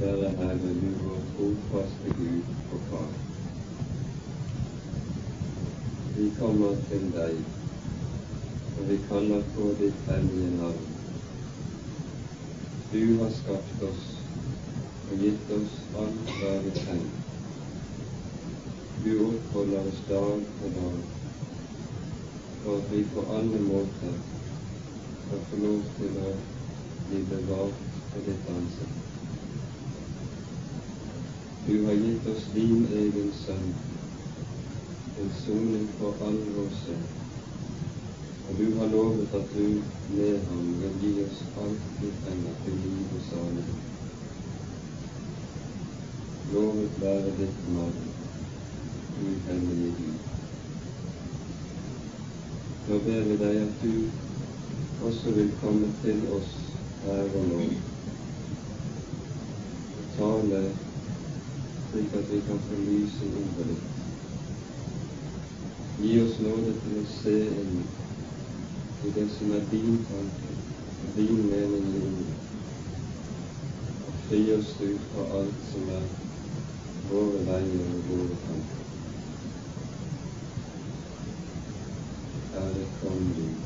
være med nu vår trofaste Gud og Far. Vi kommer til deg, og vi kaller på ditt hellige navn. Du har skapt oss og gitt oss alt hva vi trenger. Du oppholder oss dag for dag, for at vi på alle måter skal få lov til å bli bevart for ditt ansikt. Du har gitt oss din egen sønn, en soning for all vår sønn Og du har lovet at du med ham vil gi oss alt vi trenger til liv og salighet. Lovet være ditt navn, du hellige Gud. Nå ber vi deg at du også vil komme til oss her og nå. Tale slik at vi kan få lys i ordet ditt. Gi oss nåde til å se inn i det som er din tanke, din mening i ordet. Og fri oss ut fra alt som er våre veier og våre tanker. Herre, kom du.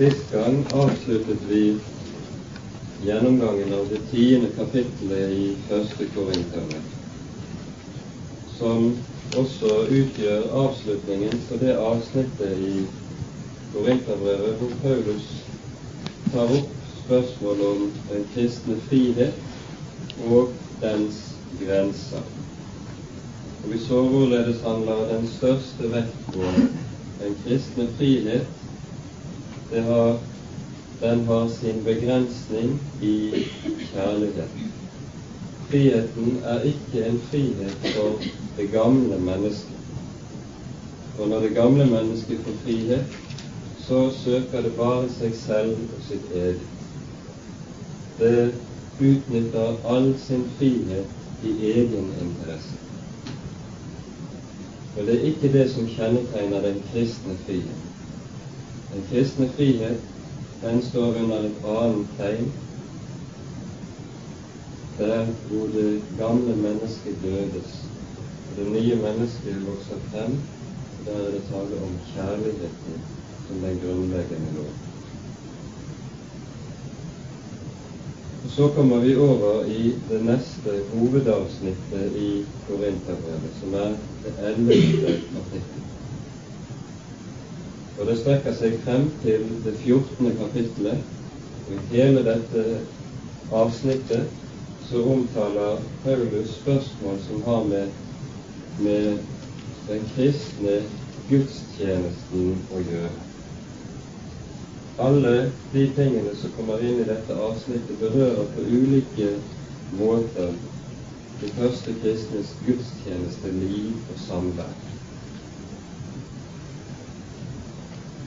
Sist gang avsluttet vi gjennomgangen av det tiende kapittelet i første Korinterbrev, som også utgjør avslutningen på det avsnittet i Korinterbrevet hvor Paulus tar opp spørsmålet om den kristne frihet og dens grenser. Og Vi så hvorledes han la den største vekt på den kristne frihet har, den har sin begrensning i kjærlighet. Friheten er ikke en frihet for det gamle mennesket. For når det gamle mennesket får frihet, så søker det bare seg selv og sitt eget. Det utnytter all sin frihet i egen interesse. Og det er ikke det som kjennetegner den kristne frihet. Den kristne frihet, den står under et annet tegn, der hvor det gamle mennesket dødes, og det nye mennesket vokser frem. Der er det tale om kjærligheten som den grunnleggende lov. Og Så kommer vi over i det neste hovedavsnittet i Korinterbrevet, som er det ellevte kapittel. Og det strekker seg frem til det 14. kapittelet. Og i hele dette avsnittet så omtaler Paulus spørsmål som har med, med den kristne gudstjenesten å gjøre. Alle de tingene som kommer inn i dette avsnittet, berører på ulike måter de første kristnes gudstjeneste, liv og samvær.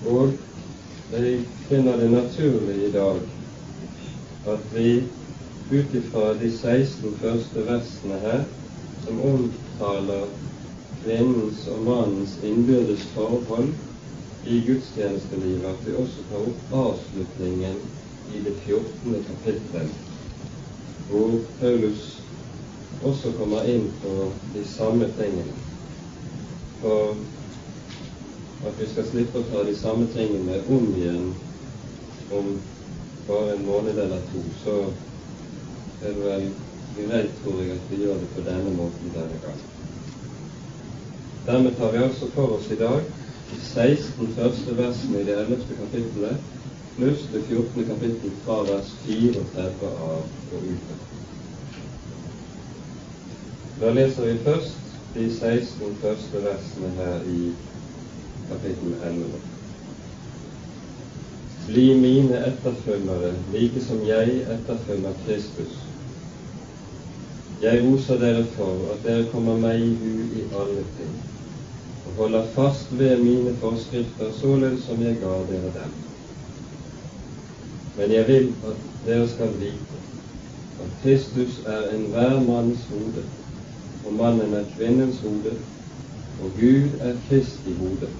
Og jeg finner det naturlig i dag at vi ut ifra de 16 første versene her, som omtaler kvinnens og mannens innbyrdes forhold i gudstjenestelivet, at vi også tar opp avslutningen i det 14. kapittel, hvor Paulus også kommer inn på de samme tingene. For at vi skal slippe å ta de samme tingene om igjen om bare en måned eller to, så er det vel greit, tror jeg, at vi gjør det på denne måten denne gang. Dermed tar vi altså for oss i dag de 16 første versene i det 11. kapittelet pluss det 14. kapittel fra vers 34 av og utover. Da leser vi først de 16 første versene her i kapittel 11. Bli mine etterfølgere, like som jeg etterfølger Kristus. Jeg roser dere for at dere kommer meg i hu i alle ting, og holder fast ved mine forskrifter således som jeg ga dere dem. Men jeg vil at dere skal vite at Kristus er enhver manns hode, og mannen er kvinnens hode, og Gud er Kristi hode.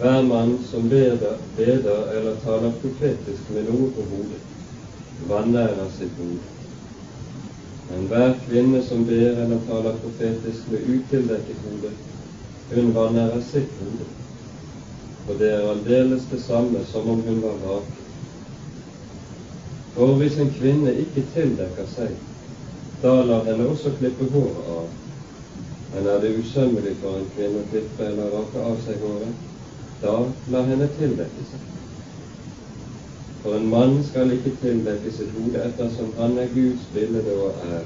Hver mann som beder, beder eller taler profetisk med noe på hodet, vanærer sitt hode. Men hver kvinne som ber eller taler profetisk med utildekket hode, hun vanærer sitt hode. Og det er aldeles det samme som om hun var rak. For hvis en kvinne ikke tildekker seg, da lar henne også klippe håret av. Men er det usømmelig for en kvinne å klippe eller rake av seg håret, da lar henne tildekke seg. For en mann skal ikke tildekke sitt hode ettersom han er Guds bilde og ære.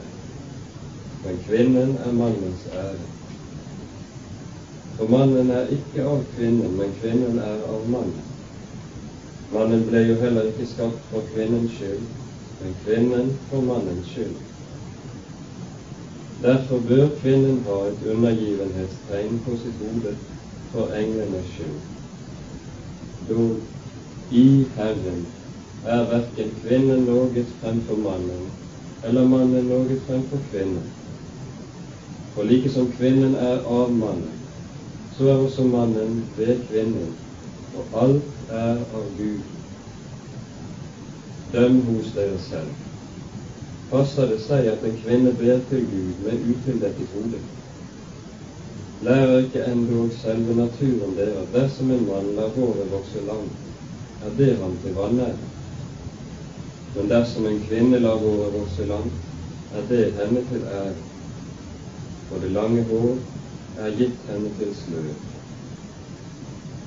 Men kvinnen er mannens ære. For mannen er ikke av kvinnen, men kvinnen er av mannen. Mannen ble jo heller ikke skapt for kvinnens skyld, men kvinnen for mannens skyld. Derfor bør kvinnen ha et undergivenhetstegn på sitt hode for englenes skyld. Dog i Herren er verken kvinnen noe fremfor mannen, eller mannen noe fremfor kvinnen. For like som kvinnen er av mannen, så er også mannen ved kvinnen, og alt er av Gud. Døm hos dere selv. Passer det seg at en kvinne ber til Gud med utildekket hode? Lærer ikke endog selve naturen dere dersom en mann lar håret vokse langt, er det ham til vanære? Men dersom en kvinne lar håret vokse langt, er det henne til ære. For det lange hår er gitt henne til slør.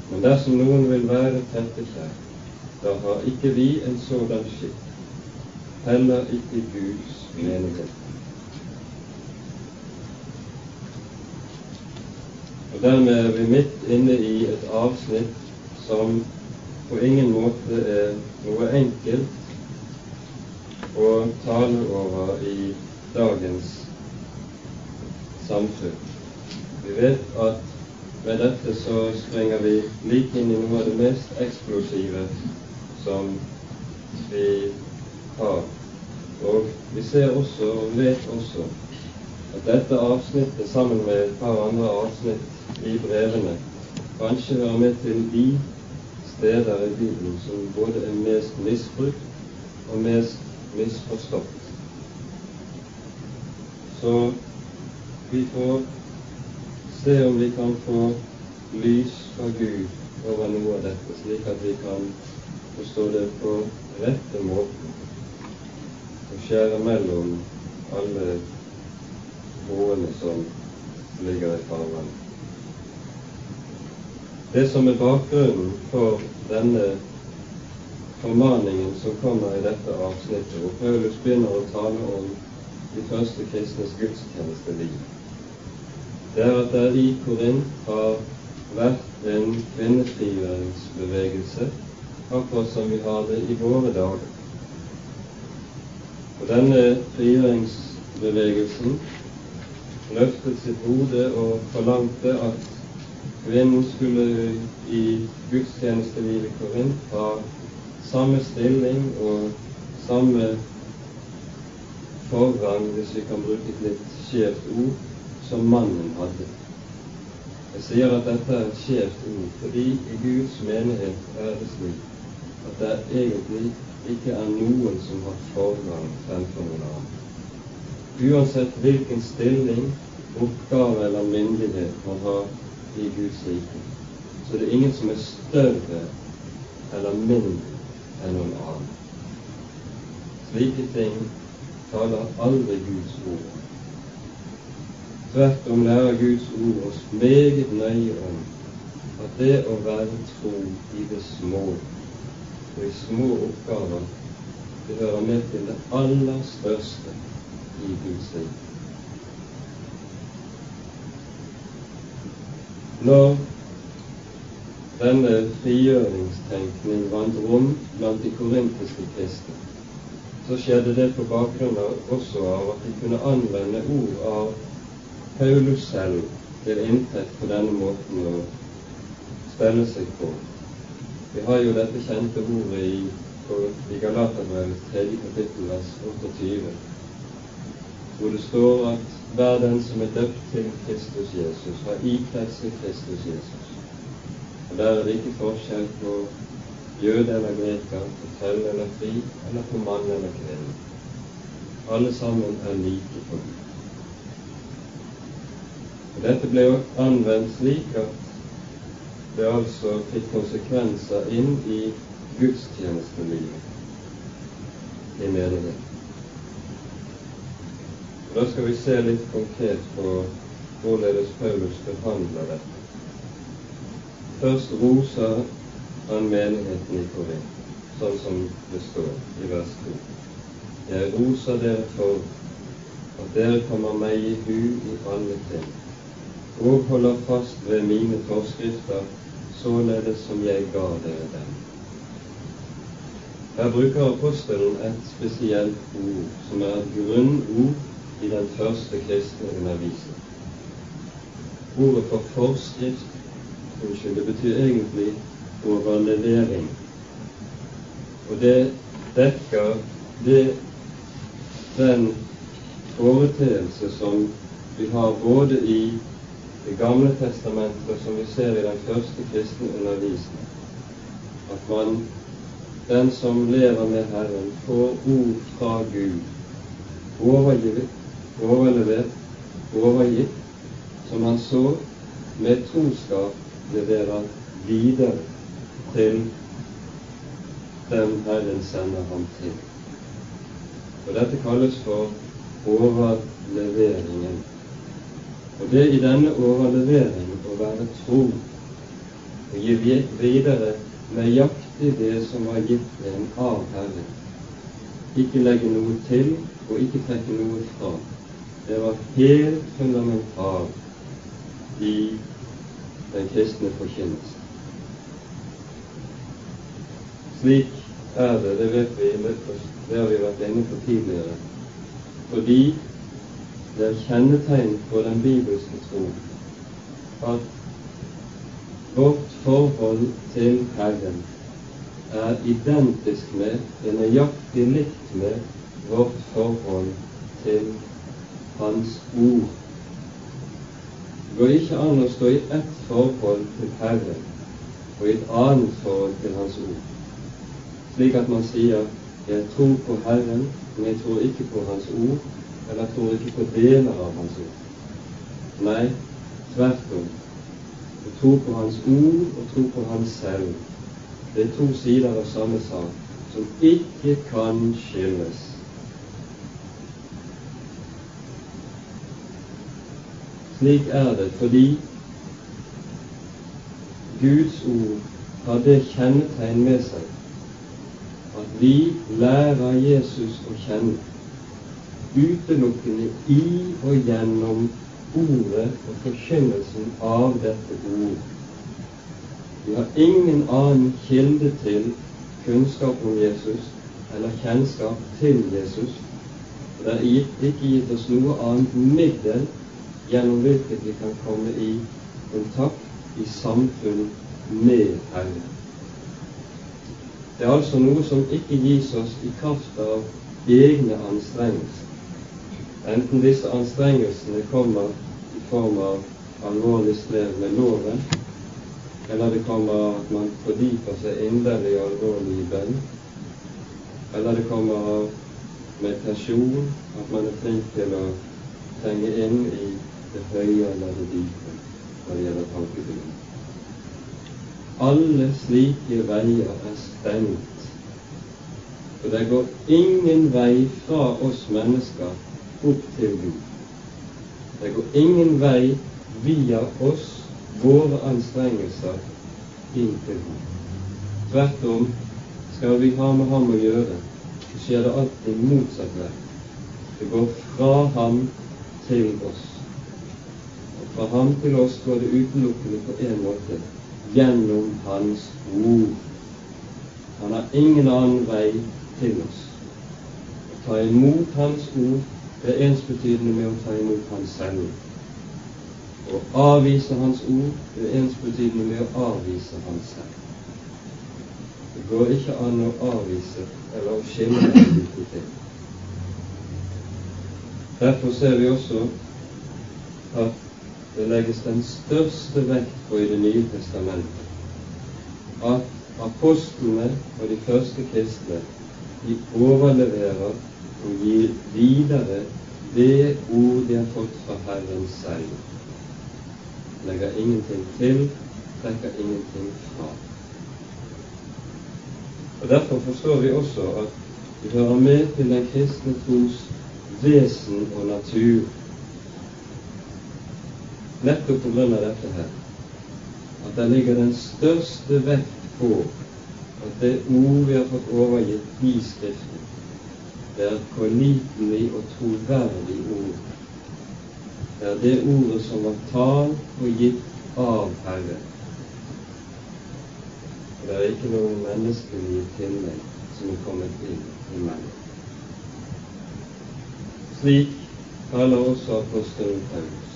Men dersom noen vil være tettekjær, da har ikke vi en sådan skikk, heller ikke Guds menighet. Og Dermed er vi midt inne i et avsnitt som på ingen måte er noe enkelt å tale over i dagens samfunn. Vi vet at med dette så springer vi like inn i noe av det mest eksplosive som vi har. Og vi ser også og vet også at dette avsnittet sammen med et par andre avsnitt i brevene kanskje hører med til de steder i Bibelen som både er mest misbrukt og mest misforstått. Så vi får se om vi kan få lys fra Gud over noe av dette, slik at vi kan forstå det på rette måten og skjære mellom alle broene som ligger i farvannet. Det som er bakgrunnen for denne formaningen som kommer i dette avsnittet, hvor Paulus begynner å tale om de første kristnes gudstjenesteliv, det er at det i Korint har vært en kvinnefrigjøringsbevegelse, akkurat som vi har det i våre dager. Og denne frigjøringsbevegelsen løftet sitt hode og forlangte at kvinnen skulle i gudstjenestelivet i Korint ha samme stilling og samme forrang, hvis vi kan bruke et litt skjevt ord, som mannen hadde. Jeg sier at dette er et skjevt ord, fordi i Guds menighet er det slik at det egentlig ikke er noen som har forrang fremfor noen annen. Uansett hvilken stilling, oppgave eller myndighet man har i Guds rike, så det er ingen som er større eller mindre enn noen annen. Slike ting taler aldri Guds ord Tvert om lærer Guds ord oss meget nøye om at det å være tro i det små og i små oppgaver, det hører med til det aller største i Guds rike. Når denne frigjøringstenkning vant rom blant de korintiske kristne, så skjedde det på bakgrunn av også av at de kunne anvende ord av Paulus selv til inntekt på denne måten å spenne seg på. Vi har jo dette kjente ordet i i Galaterbrevet 3. kapittel, vers 28, hvor det står at hver den som er døpt til Kristus Jesus, har ikledd seg Kristus Jesus. Og Der er det ikke forskjell på jøde eller greker, på tau eller fri, eller på mann eller kvinne. Alle sammen er like for Gud. Og Dette ble anvendt slik at det altså fikk konsekvenser inn i gudstjenestelivet i menigheten. Da skal vi se litt konkret på hvorledes Paulus behandler dette. Først roser han menigheten i Korint, sånn som det står i vers 2. Jeg roser dere for at dere kommer meg i hu i alle ting, og holder fast ved mine forskrifter således som jeg ga dere dem. Her bruker apostelen et spesielt ord, som er et grunnord i den første kristne undervisning. Ordet for forskrift unnskyld, det betyr egentlig overlevering. Og det dekker det, den foreteelse som vi har både i det Gamle testamentet, som vi ser i den første kristne undervisning, at man, den som lever med Herren, får ord fra Gud, overgivet, overlevert, overgitt, som han så med troskap leverer videre til den Herren sender ham til. Og Dette kalles for overleveringen. Og det i denne overleveringen å være tro og gi videre nøyaktig det som var gitt en av Herren. Ikke legge noe til og ikke trekke noe fra. Det var helt fundamentalt i den kristne forkynnelse. Slik er det, det vet vi, det har vi vært inne på tidligere. Fordi det er kjennetegn på den bibelske tro at vårt forhold til Herren er identisk med, er nøyaktig likt med, vårt forhold til Hans ord. Det går ikke an å stå i ett forhold til Herren og i et annet forhold til Hans ord, slik at man sier 'Jeg tror på Herren, men jeg tror ikke på Hans ord', eller tror ikke på deler av Hans ord. Nei, tvert om. Å tro på Hans ord og tro på Han selv, det er to sider av samme sak som ikke kan skilles. Slik er det fordi Guds ord har det kjennetegn med seg at vi lærer Jesus å kjenne utelukkende i og gjennom ordet og forkynnelsen av dette ord. Vi har ingen annen kilde til kunnskap om Jesus eller kjennskap til Jesus. Det er ikke gitt oss noe annet middel gjennom hvilket vi kan komme i kontakt, i samfunn med Herren. Det er altså noe som ikke gis oss i kraft av egne anstrengelser. Enten disse anstrengelsene kommer i form av alvorlig strev med loven, eller det kommer av at man fordyper seg inderlig og alvorlig bønn, eller det kommer av meditasjon, at man er flink til å trenge inn i det høye eller det dype når det gjelder tankebygging. Alle slike veier er stengt, for det går ingen vei fra oss mennesker opp til Gud. Det går ingen vei via oss, våre anstrengelser, inn til Gud. Tvert om, skal vi ha med ham å gjøre, så skjer det alltid motsatt vei. Det går fra ham til oss. Og fra ham til oss går det utelukkende på én måte gjennom Hans ord. Han har ingen annen vei til oss. Å ta imot Hans ord er ensbetydende med å ta imot Hans selv. Å avvise Hans ord er ensbetydende med å avvise Hans selv. Det går ikke an å avvise eller å skille de ting. Derfor ser vi også at det legges den største vekt på i Det nye testamentet at apostlene og de første kristne de overleverer og gir videre det ord de har fått fra Herren selv. Legger ingenting til, trekker ingenting fra. Og Derfor forstår vi også at vi hører med til den kristne tros vesen og natur. Nettopp av dette her, at det ligger den største vekt på at det ord vi har fått overgitt i Skriften, det er pålitelig og troverdig ord. Det er det ordet som var talt og gitt av Herren det er ikke noe menneskelig tillegg som er kommet inn i meg. Slik taler også apostelen Paulus.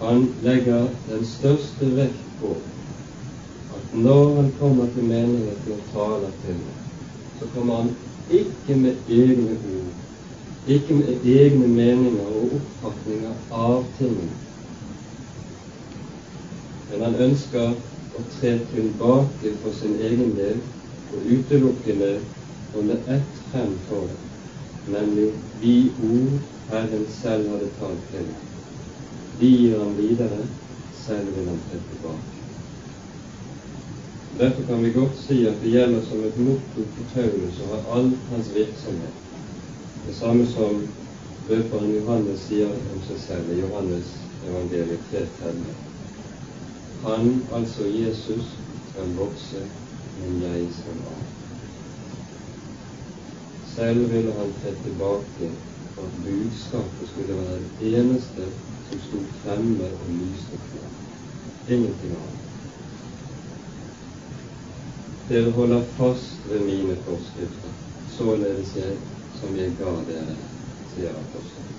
Han legger den største vekt på at når han kommer til menigheten og taler til dem, så kommer han ikke med egne ord, ikke med egne meninger og oppfatninger av tingene. Men han ønsker å tre tilbake for sin egen del og utelukkende holde ett frem nemlig de ord Herren selv hadde talt til ham. De gir han videre, selv vil han tre tilbake. Derfor kan vi godt si at det gjelder som et motto for Paulus over all hans virksomhet. Det samme som røperen Johannes sier om seg selv i Johannes evangeliet 3.30. Han, altså Jesus, skal vokse, men jeg skal av. Selv ville han tre tilbake for at budskapet skulle være det eneste som sto fremme og lyste på. Ingenting annet. Dere holder fast ved mine forskrifter, således jeg som jeg ga dere, sier apostelen.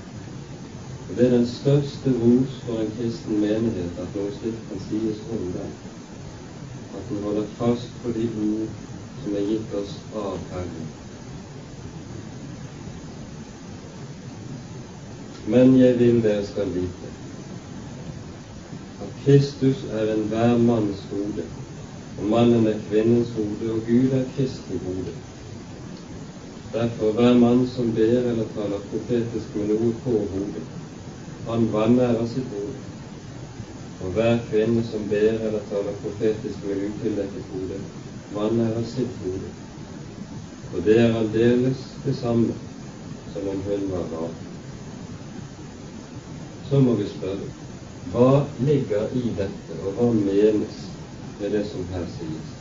Og Det er den største ros for en kristen menighet at noe slikt kan sies om den. At den holder fast på de ord som er gitt oss av Herren. Men jeg vil dere skal vite at Kristus er enhver manns hode, og mannen er kvinnens hode, og Gud er Kristi hode. Derfor hver mann som ber eller taler profetisk med noe på hodet, han vanærer sitt hode. Og hver kvinne som ber eller taler profetisk med utildekket hode, vanærer sitt hode. Og det er aldeles det samme som om hun var rar. Så må vi spørre hva ligger i dette, og hva menes med det som her sies?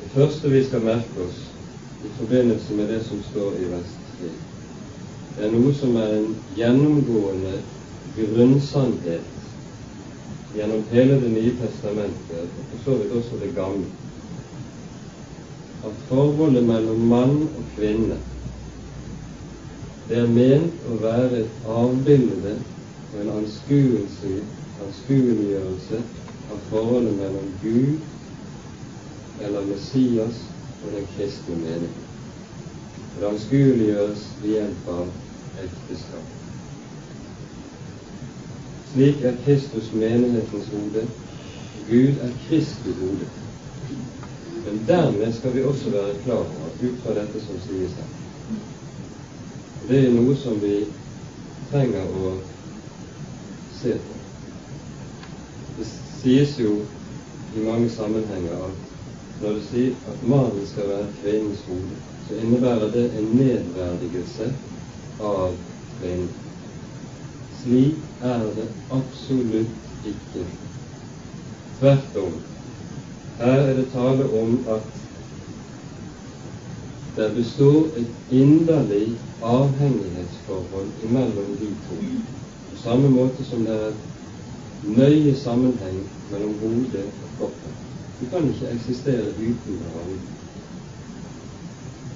Det første vi skal merke oss i forbindelse med det som står i vers 3, det er noe som er en gjennomgående grunnsannhet gjennom hele Det nye testamentet, og for så vidt også Det gamle, at forholdet mellom mann og kvinne det er ment å være et avbilde og en anskueliggjørelse av forholdet mellom Gud eller Messias og den kristne menighet. Det anskueliggjøres ved hjelp av ekteskap. Slik er Kristus menighetens hode. Gud er Kristi hode. Men dermed skal vi også være klar over, ut fra dette som sies her Det er noe som vi trenger å se på. Det sies jo i mange sammenhenger at når du sier at mannen skal være kvinnens hode, så innebærer det en nedverdigelse av kvinnen. Slik er det absolutt ikke. Tvert om. Her er det tale om at det består et inderlig avhengighetsforhold mellom de to. På samme måte som det er nøye sammenheng mellom hodet og kroppen. Du kan ikke eksistere uten hverandre.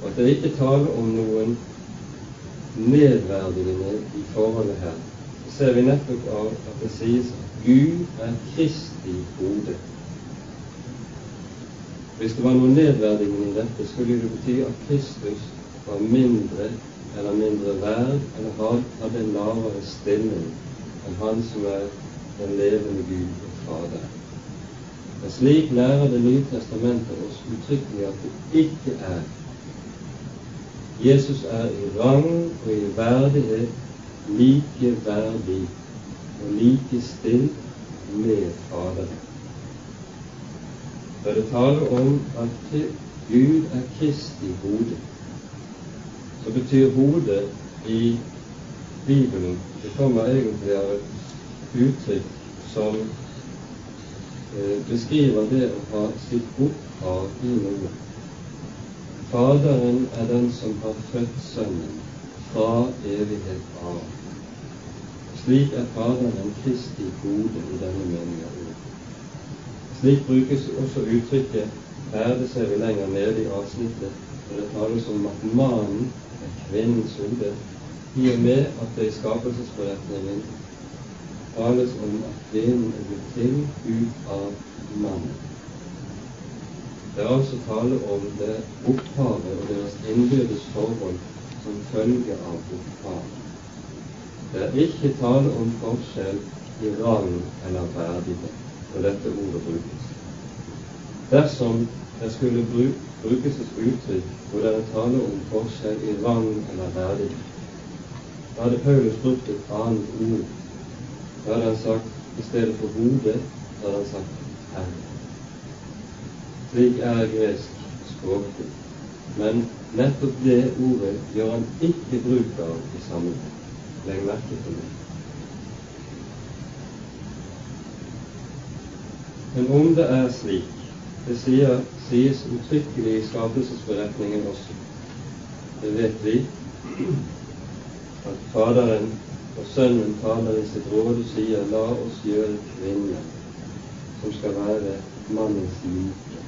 Og at det ikke taler om noen nedverdigende i forholdet her, ser vi nettopp av at det sies at Gud er Kristi hode. Hvis det var noe nedverdigende i dette, skulle det bety at Kristus var mindre eller mindre verd eller hadde en lavere stilling enn Han som er den levende Gud og Fader. Men slik lærer Det nye testamentet oss uttrykkelig at det ikke er. Jesus er i rang og i verdighet likeverdig og likestilt med Faderen. Da det taler om at Gud er Kristi hode, så betyr hodet i Bibelen Det kommer egentlig av et uttrykk som Eh, beskriver det å ha sitt opphav i noe. Faderen er den som har født Sønnen fra evighet av. Slik er Faderen Kristi hode i denne meningen. Slik brukes også uttrykket herde ser vi lenger nede i avsnittet, når det tales om at mannen er kvinnens hode, i og med at det i skapelsesforretningen tales om at kvinnen er blitt til ut av mannen. Det er altså tale om det opphavet og deres innbyrdes forhold som følge av opphavet. Det er ikke tale om forskjell i rang eller verdighet når dette ordet brukes. Dersom det skulle brukes et uttrykk hvor det er tale om forskjell i rang eller verdighet, da hadde Paulus brukt et annet ord da hadde han sagt i stedet for hode, da hadde han sagt herre. Slik er gresk språklig. Men nettopp det ordet gjør han ikke bruk av i sammenheng. Legg merke til det. Men om det er slik, det sier, sies uttrykkelig i skapelsesberetningen også, det vet vi, at Faderen og Sønnen taler i sitt råd og sier, la oss gjøre kvinne som skal være mannens like,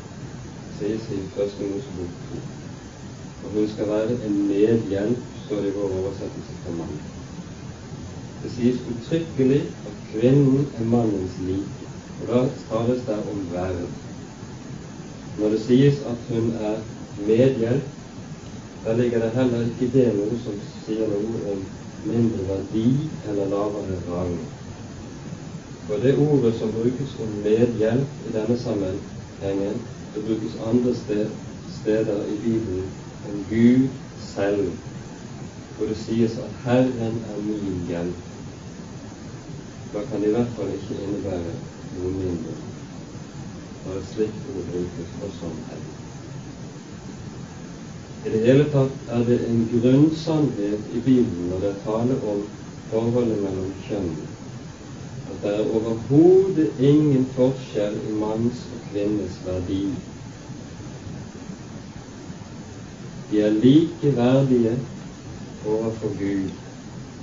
sies i Første Mosebok 2. Og hun skal være en medhjelp, står det i vår oversettelse for mann. Det sies uttrykkelig at kvinnen er mannens like, og da tales det om verd. Når det sies at hun er medhjelp, da ligger det heller ikke det noe som sier noe om mindre verdi eller lavere rang. For det ordet som brukes om medhjelp i denne sammenhengen, det brukes andre steder i Bibelen om Gud selv, hvor det sies at Herren er min hjelp. Da kan det i hvert fall ikke innebære noe mindre når et slikt ord brukes også om Herren. I det hele tatt er det en grunnsannhet i Bibelen når det er tale om forholdet mellom kjønnene, at det er overhodet ingen forskjell i manns og kvinnes verdi. De er like verdige overfor Gud,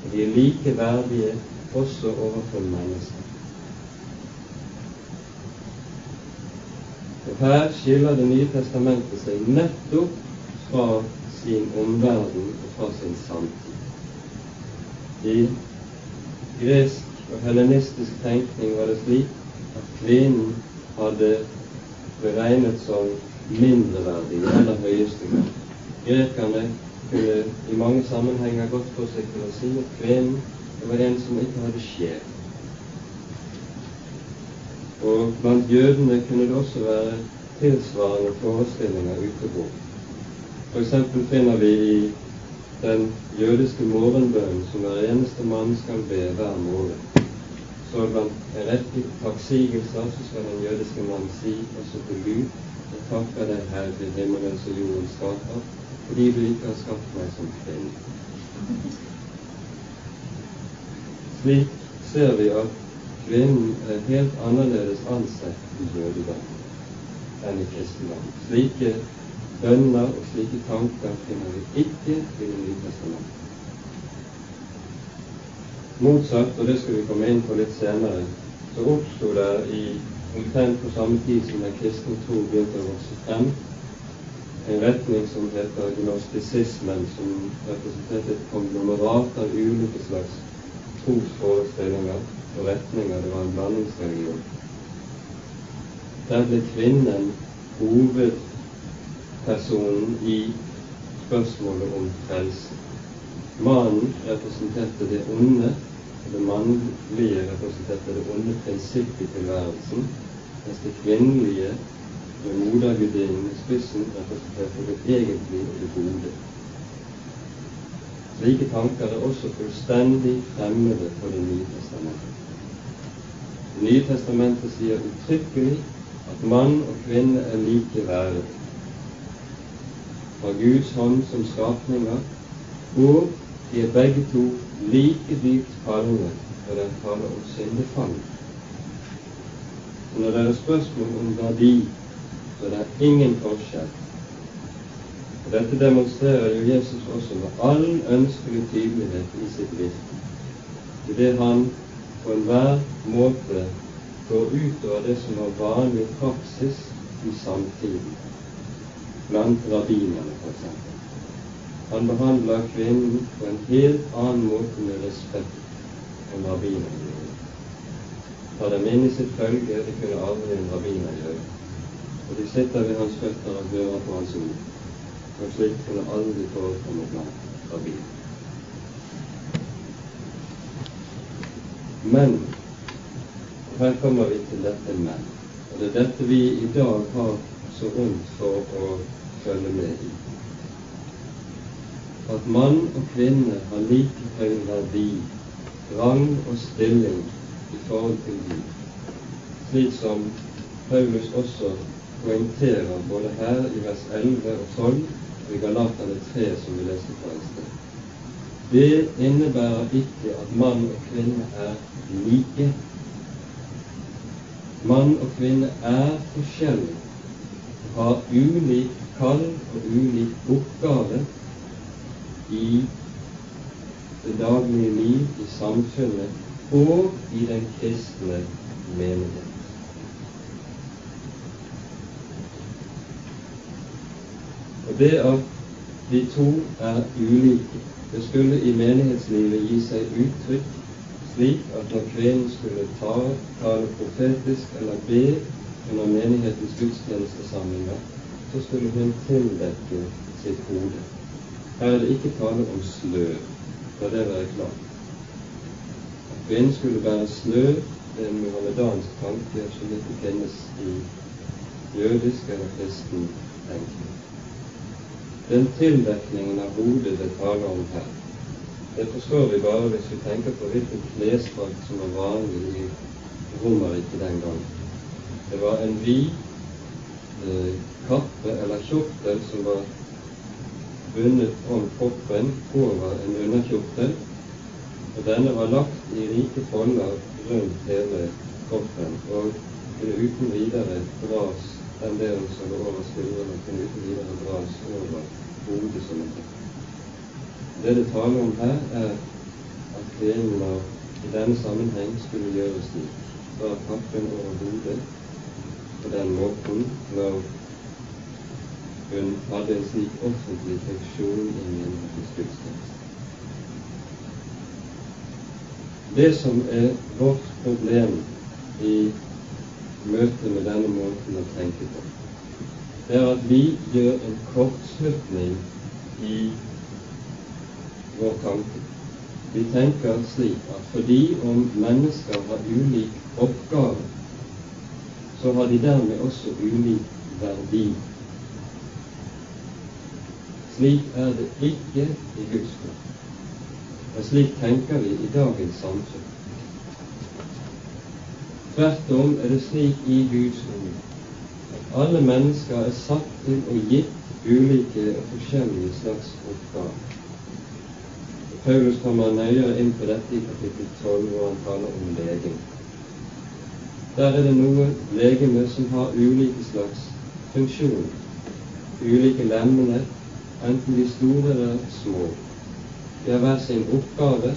og de er like verdige også overfor mennesker. Her skiller Det nye testamentet seg nettopp fra sin omverden og fra sin samtid. I gresk og helenistisk tenkning var det slik at kvinnen hadde beregnet som mindreverdig eller høyeste. Grekerne kunne i mange sammenhenger gått for seg til å si at kvinnen var en som ikke hadde sjel. Og blant jødene kunne det også være tilsvarende forestillinger ute på. F.eks. finner vi i den jødiske morgenbønnen som hver eneste mann skal be hver morgen. Så blant en rekke takksigelser så skal den jødiske mann si også til Gud jeg takker deg, Herre, himmelens og jordens skaper, fordi du ikke har skapt meg som kvinne. Slik ser vi at kvinnen er helt annerledes ansett i jødedommen enn i kristendommen. Slike bønner og slike tanker finner vi ikke i Det nye testamentet. Motsatt, og det skal vi komme inn på litt senere, så oppsto det i omtrent på samme tid som den kristne tro begynte å vokse frem, en retning som heter gnostisismen, som representerte et konglomerat av ulike slags trosforestillinger og retninger. Det var en blandingsreligion. Der ble kvinnen hovedpersonen i spørsmålet om frelse. Mannen representerte det onde, og det mannlige representerte det onde prinsippet i tilværelsen, mens det kvinnelige med modergudinnen i spissen representerte det egentlige og det gode. Slike tanker er også fullstendig fremmede for Det nye testamentet. Nye testamentet sier uttrykkelig at mann og kvinne er like verdige fra Guds hånd som skapninger, og de er begge to like dypt fallende når den taler om syndefall. Når det er spørsmål om verdi, så det er ingen forskjell. Og Dette demonstrerer jo Jesus også med all ønskelig tydelighet i sitt virke, det han på enhver måte går utover det som var vanlig praksis i samtiden, blant rabbinerne f.eks. Han behandler kvinnen på en helt annen måte med respekt enn rabbinerne gjorde. Ta dem inn i sitt følge, det kunne aldri en rabbiner gjøre. Og de sitter ved hans føtter og hører på hans ord og slikt kunne aldri forekomme blant rabbiner. Men her kommer vi til dette men. Og det er dette vi i dag har så vondt for å følge med i. At mann og kvinne har like høy verdi, rang og stilling i forhold til Gud, slik som Paulus også poengterer både her i vers 11 og 12 i Galatane 3, som vi leste fra i sted. Det innebærer ikke at mann og kvinne er like. Mann og kvinne er forskjellige, har ulik kall og ulik oppgave i det daglige liv, i samfunnet og i den kristne menighet. Og det at de to er ulike, det skulle i menighetslivet gi seg uttrykk slik at når kvinnen skulle ta, tale profetisk eller be under menighetens gudstjenestesamlinger, så skulle hun tildekke sitt hode. Her er det ikke tale om slør, la det være klart. At kvinnen skulle bære slør, det er en muhammedansk tanke som ikke finnes i jødisk eller kristen tenkning. Den tildekningen av hodet det taler om her, det forstår vi bare hvis vi tenker på hvilken klesdrakt som var vanlig i Romerriket den gang. Det var en vid eh, kappe eller kjortel som var bundet om kroppen over en underkjortel, og denne var lagt i rike folder rundt hele kroppen og kunne uten videre dras den delen som var over skuldrene, kunne uten videre dras over hodet som en tekst. Det det taler om her, er at kvinnen i denne sammenheng skulle gjøres slik. Fra kappen over hodet på den måten når hun hadde en slik offentlig funksjon i menighetens gudstjeneste. Det som er vårt problem i møte med denne måten å tenke på, det er at vi gjør en kortslutning i vår tanke. Vi tenker slik at fordi om mennesker har ulik oppgave, så har de dermed også ulik verdi. Slik er det ikke i Guds ord. Og slik tenker vi i dagens samfunn. Tvert om er det slik i Guds ord at alle mennesker er satt til og gitt ulike og forskjellige slags oppgaver. Paulus kommer nøyere inn på dette i kapittel 12, hvor han taler om leging. Der er det noe legeme som har ulike slags funksjoner. Ulike lemmene, enten de store eller små. De har hver sin oppgave,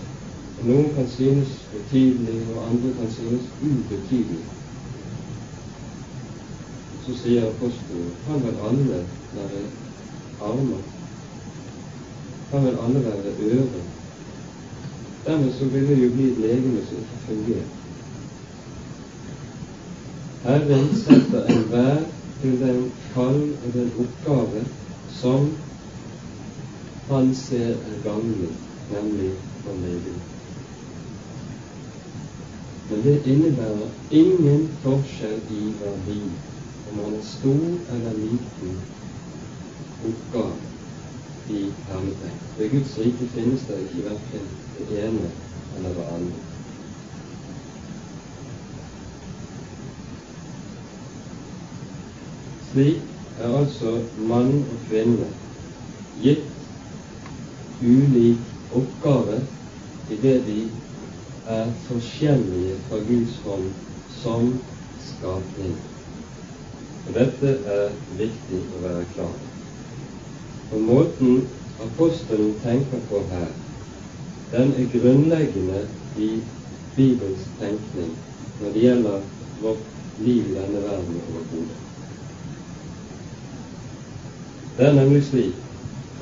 og noen kan synes betydelig, og andre kan synes ubetydelig. Så sier apostelen kan vel alle være armer? Kan vel alle være ører? Dermed så vil det jo bli et legeme som ikke fungerer. Herren setter enhver til den kall og den oppgave som han ser er gagnlig, nemlig forlegning. Men det innebærer ingen forskjell i verdi om man er stor eller liten oppgave i hermetegn. Ved Guds rike finnes det ikke verken det ene eller det andre. Slik er altså mann og kvinne gitt ulik oppgave det de er forskjellige fra Guds hånd som skapning. Og Dette er viktig å være klar over. Og måten apostelen tenker på her, den er grunnleggende i Bibels tenkning når det gjelder vårt liv i denne verden overhodet. Det er nemlig slik,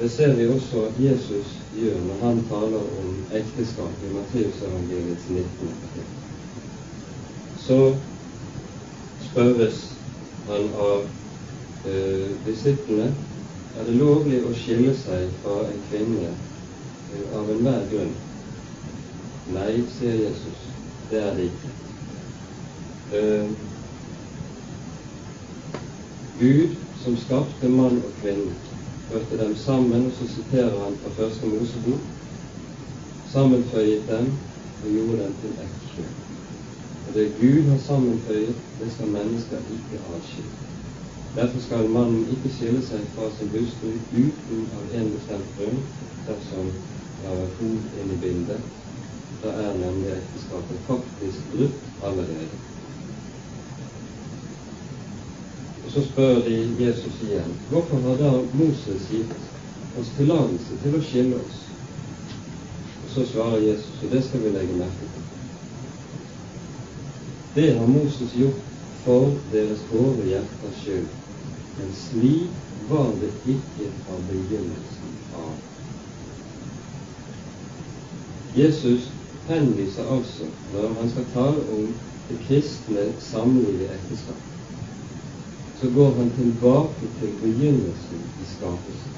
det ser vi også at Jesus gjør når han taler om ekteskap i Matteusevangeliets 19. Så spørres han av eh, disiplene er det lovlig å skille seg fra en kvinne eh, av enhver grunn. Nei, sier Jesus, det er det ikke. Uh, Gud som skapte mann og kvinne, førte dem sammen, og så siterer han fra Første Mosebok, sammenføyet dem og gjorde dem til ekteskjøp. Og det Gud har sammenføyet, det skal mennesker ikke atskille. Derfor skal mannen ikke skille seg fra sin hustru uten av en bestemt grunn, dersom det er hod inn i bildet. Da er nemlig ekteskapet faktisk brutt allerede. Og Så spør de Jesus igjen hvorfor har da Moses gitt oss tillatelse til å skille oss? Og Så svarer Jesus, og det skal vi legge merke til. Det har Moses gjort for deres hårde hjerters skyld, men slik var det ikke fra begynnelsen av. Jesus henviser altså, når han skal tale om det kristne samlivet ekteskap, så går han tilbake til begynnelsen i skapelsen.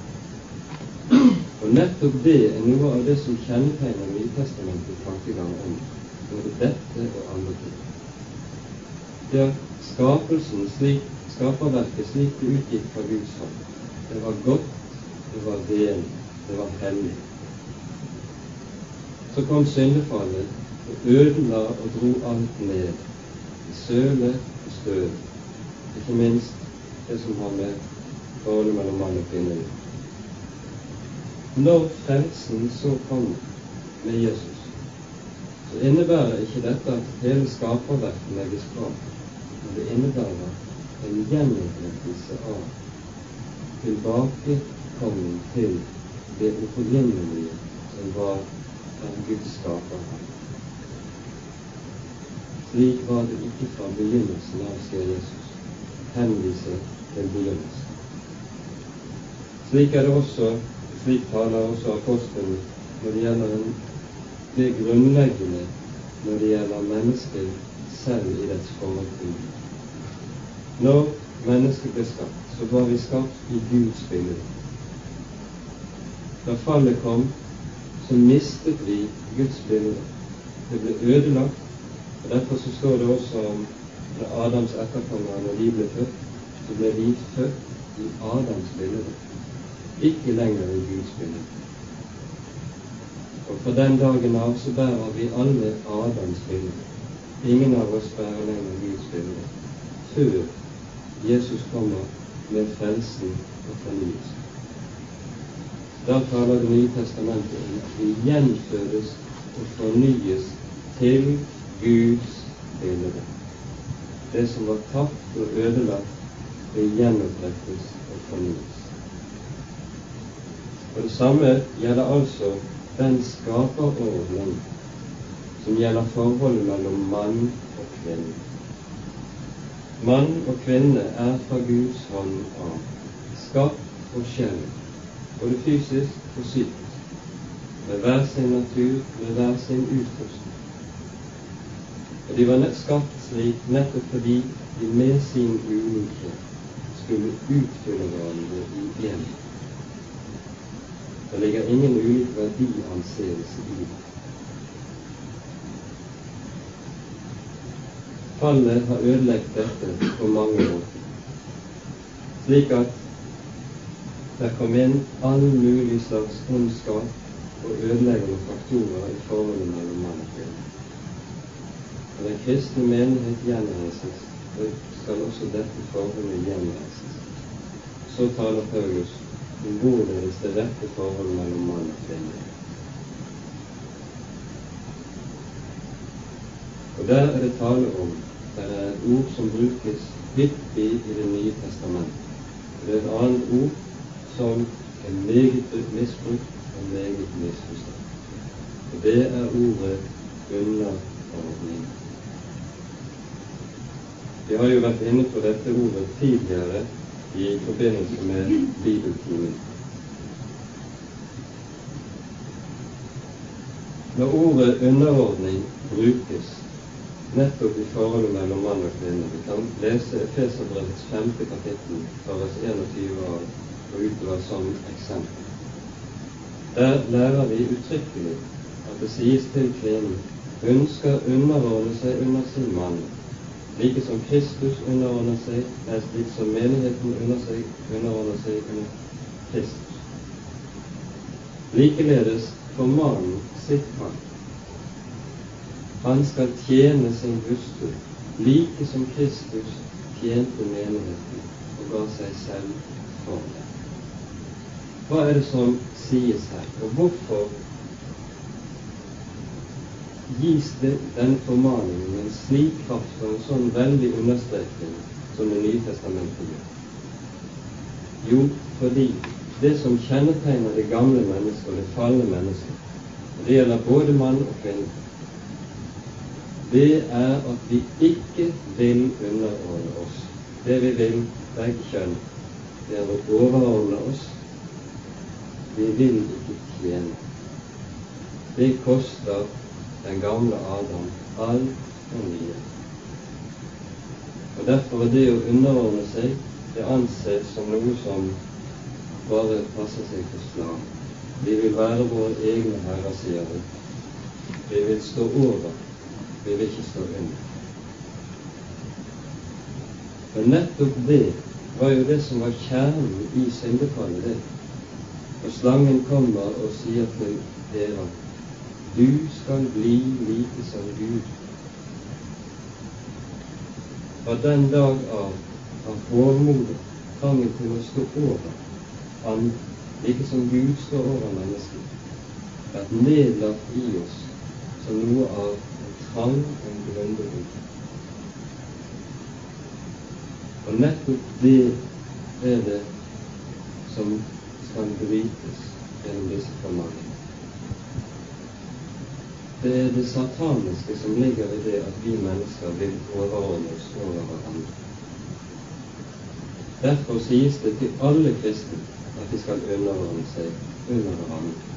Og nettopp det er noe av det som kjennetegner Nytestamentets tankegang om både dette og andre ting det er skapelsen slik, skaperverket slik det utgikk fra Guds hånd, det var godt, det var ren, det var hellig. Så kom syndefallet og ødela og dro alt ned. I søle og støv, ikke minst det som har med forholdet mellom mann og kvinne å Når frelsen så kom med Jesus, så innebærer ikke dette at hele skaperverket legges fram men det innebærer en gjenopprettelse av tilbakekoming til det uforgjengelige som var en Guds skaper. Slik var det ikke fra begynnelsen av, sier Jesus. Henviser til begynnelsen. Slik er det også, slik taler også apostelen når det gjelder det grunnleggende når det gjelder mennesket selv i dets forhold til. Når mennesket ble skapt, så var vi skapt i Guds bilde. Da fallet kom, så mistet vi Guds bilde. Det ble ødelagt. og Derfor så står det også om Adams etterkommere, når de ble født, så ble de født i Adams bilde, ikke lenger i Guds bilde. Og fra den dagen av så bærer vi alle Adams bilde. Ingen av oss bærer lenger Guds bilde før Jesus kommer med frelsen og fornyelsen. Da taler Det nye testamentet om at vi gjenfødes og fornyes til Guds bilde. Det som var tapt og ødelagt, det gjenopprettes og fornyes. Og Det samme gjelder altså den skaperordning som gjelder forholdet mellom mann og kvinne. Mann og kvinne er fra Guds hånd av, skapt sjel, både fysisk og psykisk, med hver sin natur, med hver sin utrustning. Og de var skapt slik nettopp fordi de med sin ulikhet skulle utfylle hverandre i én. Det ligger ingen ulik verdianseelse i det. Fallet har ødelagt dette på mange måter, slik at det kom inn all mulig slags ondskap og ødeleggende faktorer i forholdet mellom mann og kvinne. Når den kristne menighet gjenreises, skal også dette forholdet gjenreises. Så taler Paulus om hvorledes det rette forholdet mellom mann og kvinne Og der er det tale om det er et ord som brukes hyppig i Det nye testamentet. Det er et annet ord som er meget misbrukt og meget misforstått. Og det er ordet underordning. Vi har jo vært inne på dette ordet tidligere i forbindelse med bibeltimen. Når ordet underordning brukes, nettopp i forholdet mellom mann og kvinne. Vi kan lese Efeserbrevets femte kapittel fra vers 21 av og utover som eksempel. Der lærer vi uttrykkelig at det sies til kvinnen hun skal underordne seg under sin mann, like som Kristus underordner seg, nei, slik som menigheten under seg, underordner seg under Kristus. Likeledes får mannen sitt kall han skal tjene sin hustru, like som Kristus tjente menigheten og ga seg selv for det. Hva er det som sies her, og hvorfor gis det den formaningen med en slik kraft og en sånn veldig understrekning som Det nye testamentet gjør? Jo, fordi det som kjennetegner det gamle mennesket og det falne mennesket, og det gjelder både mann og kvinne, det er at vi ikke vil underordne oss. Det vi vil, begge kjønn, det er å overordne oss. Vi vil ikke tjene. Det koster den gamle Adam altfor mye. Og Derfor er det å underordne seg det anses som noe som bare passer seg for slag. Vi vil være våre egne herrer, sier hun. Vi vil stå over vi vil ikke stå under. Men nettopp det var jo det som var kjernen i syndefallet, det. Og slangen kommer og sier til dere du skal bli like som Gud. Fra den dag av har formodet trangen til å stå over Han, like som Gud står over mennesket, vært nedlagt i oss som noe av han en grundig Og nettopp det er det som skal brytes gjennom disse formaningene. Det er det sataniske som ligger i det at vi mennesker vil overordne oss over hverandre. Derfor sies det til alle kristne at de skal underordne seg under hverandre.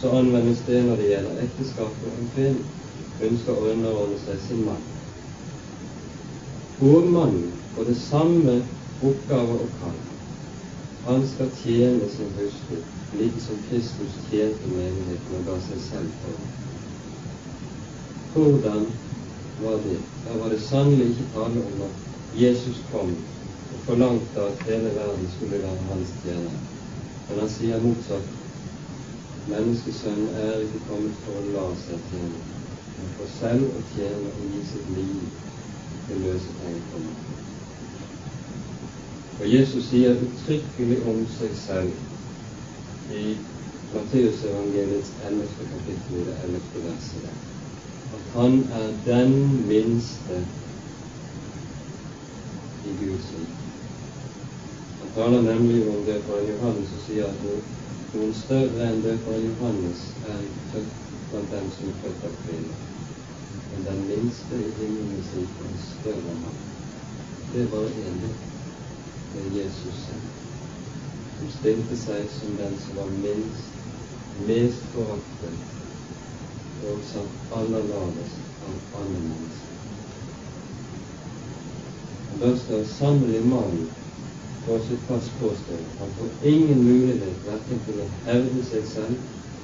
Så anvendes det når det gjelder ekteskap og en kvinne ønsker å underordne seg sin mann. Og mannen får det samme oppgave og kall. Han skal tjene sin hustru, like som Kristus tjente menigheten og ga seg selv for. Hvordan var det? Da var det sannelig ikke tale om at Jesus kom og forlangte at hele verden skulle være hans tjener. Men han sier motsatt. Menneskesønnen er ikke kommet for å la seg tjene, men for selv å tjene og gi sitt liv til løsepenger for meg. Og Jesus sier uttrykkelig om seg selv i Matteusevangeliets 11. kapittel i det 11. verset at han er den minste i Guds rike. Han taler nemlig om det fra Johannes og sier at noen større enn det fra Johannes er født blant dem som er født av kvinner men den minste i er større ham. Det var enig det er Jesus selv, som stilte seg som den som var minst, mest foraktet og satt aller lavest av alle mennesker. skal sannelig mannen få sitt fast påstått. Han får ingen mulighet verken til å hevde seg selv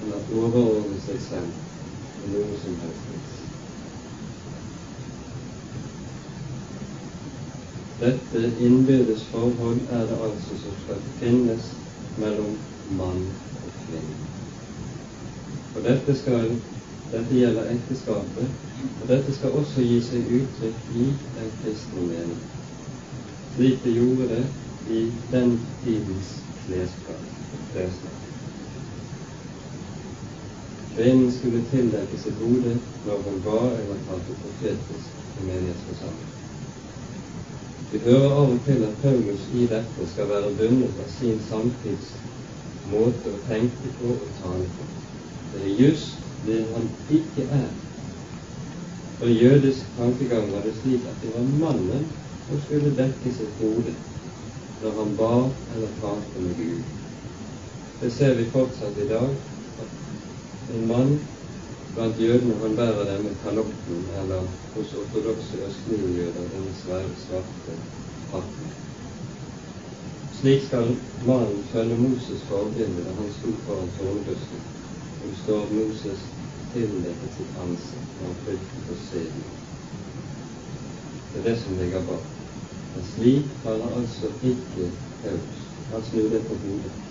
eller overordne seg selv på noe som helst vis. Dette innbyrdes forhold er det altså som skal finnes mellom mann og kvinne. Og dette, skal, dette gjelder ekteskapet, og dette skal også gi seg uttrykk i den kristne mening slik det gjorde det i den tidens klesplagg. Kvinnen skulle tildekke sitt hode når hun var eller talte profetisk i menighetsforsamling. Vi hører av og til at Paulus i dette skal være bundet av sin samtids måte å tenke på og tale på. Det er just det han ikke er. For jødisk tankegang var det slik at det var mannen som skulle dekke sitt hode når han ba eller talte med Gud. Det ser vi fortsatt i dag. at En mann blant jødene han bærer denne kalotten, eller hos ortodokse østligjøder denne svære, svarte hatten. Slik skal mannen følge Moses' forbilde da han sto foran tårnbusken. Og står Moses tildekket sitt ansikt når å se dem. Det er det som ligger bak. Men slik faller altså ikke Paulus. Han snur det på hodet.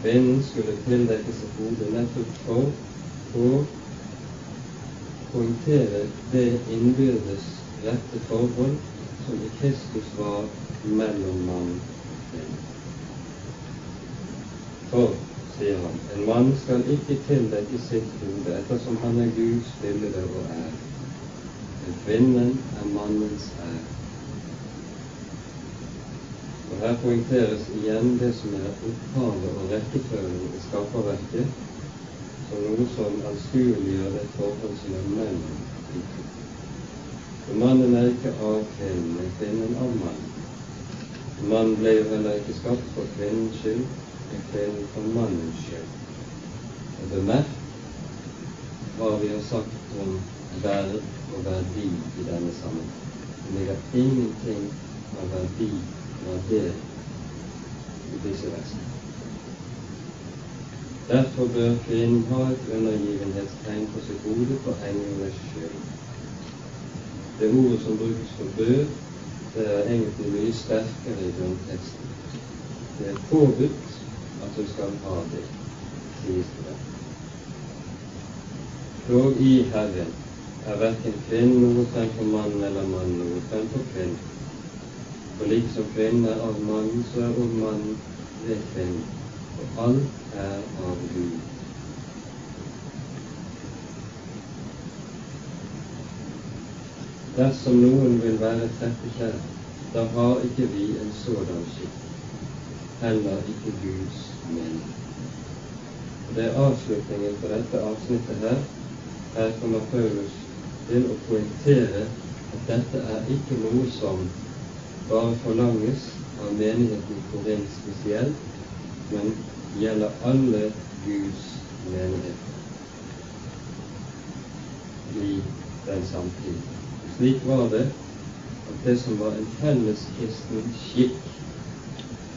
Kvinnen skulle tildekke sitt hode nettopp for å poengtere det innbyrdes rette forhold som i Kristus var mellom mann og kvinne. For, sier han, en mann skal ikke tildekke sitt hode ettersom han er Guds bilde og ære. Kvinnen er mannens ære. Og Her poengteres igjen det som er opphavet og rekkefølgen i skaperverket, som noe som anskueliggjør det forhold som er mellom de to. For mannen er ikke av kvinnen, men kvinnen av mannen. Mannen ble jo heller ikke skapt for kvinnens skyld, men kvinnen for mannens skyld. Og bemerk hva vi har sagt om verd og verdi i denne sammenheng. Det ligger ingenting av verdi av det i disse versene. Derfor bør kvinnen ha et undergivenhetstegn på sitt hode for englenes skyld. Det ordet som brukes for bør, det er egentlig mye sterkere i grunnteksten. Det er påbudt at du skal ha det, sies det. Dog i Herren er verken kvinnen noe fremfor mann eller mann noe fremfor kvinnen. For liksom kvinnen av mannen, så er òg mannen ved kvinnen. Og alt er av Gud. Dersom noen vil være treffekjær, da har ikke vi en sådan skikk, heller ikke Guds mening. Det er avslutningen på dette avsnittet her. Her kommer Paulus til å poengtere at dette er ikke noe som bare forlanges av menigheten Korint spesielt, men gjelder alle Guds menigheter i den samtiden. Slik var det at det som var en felles kristen skikk,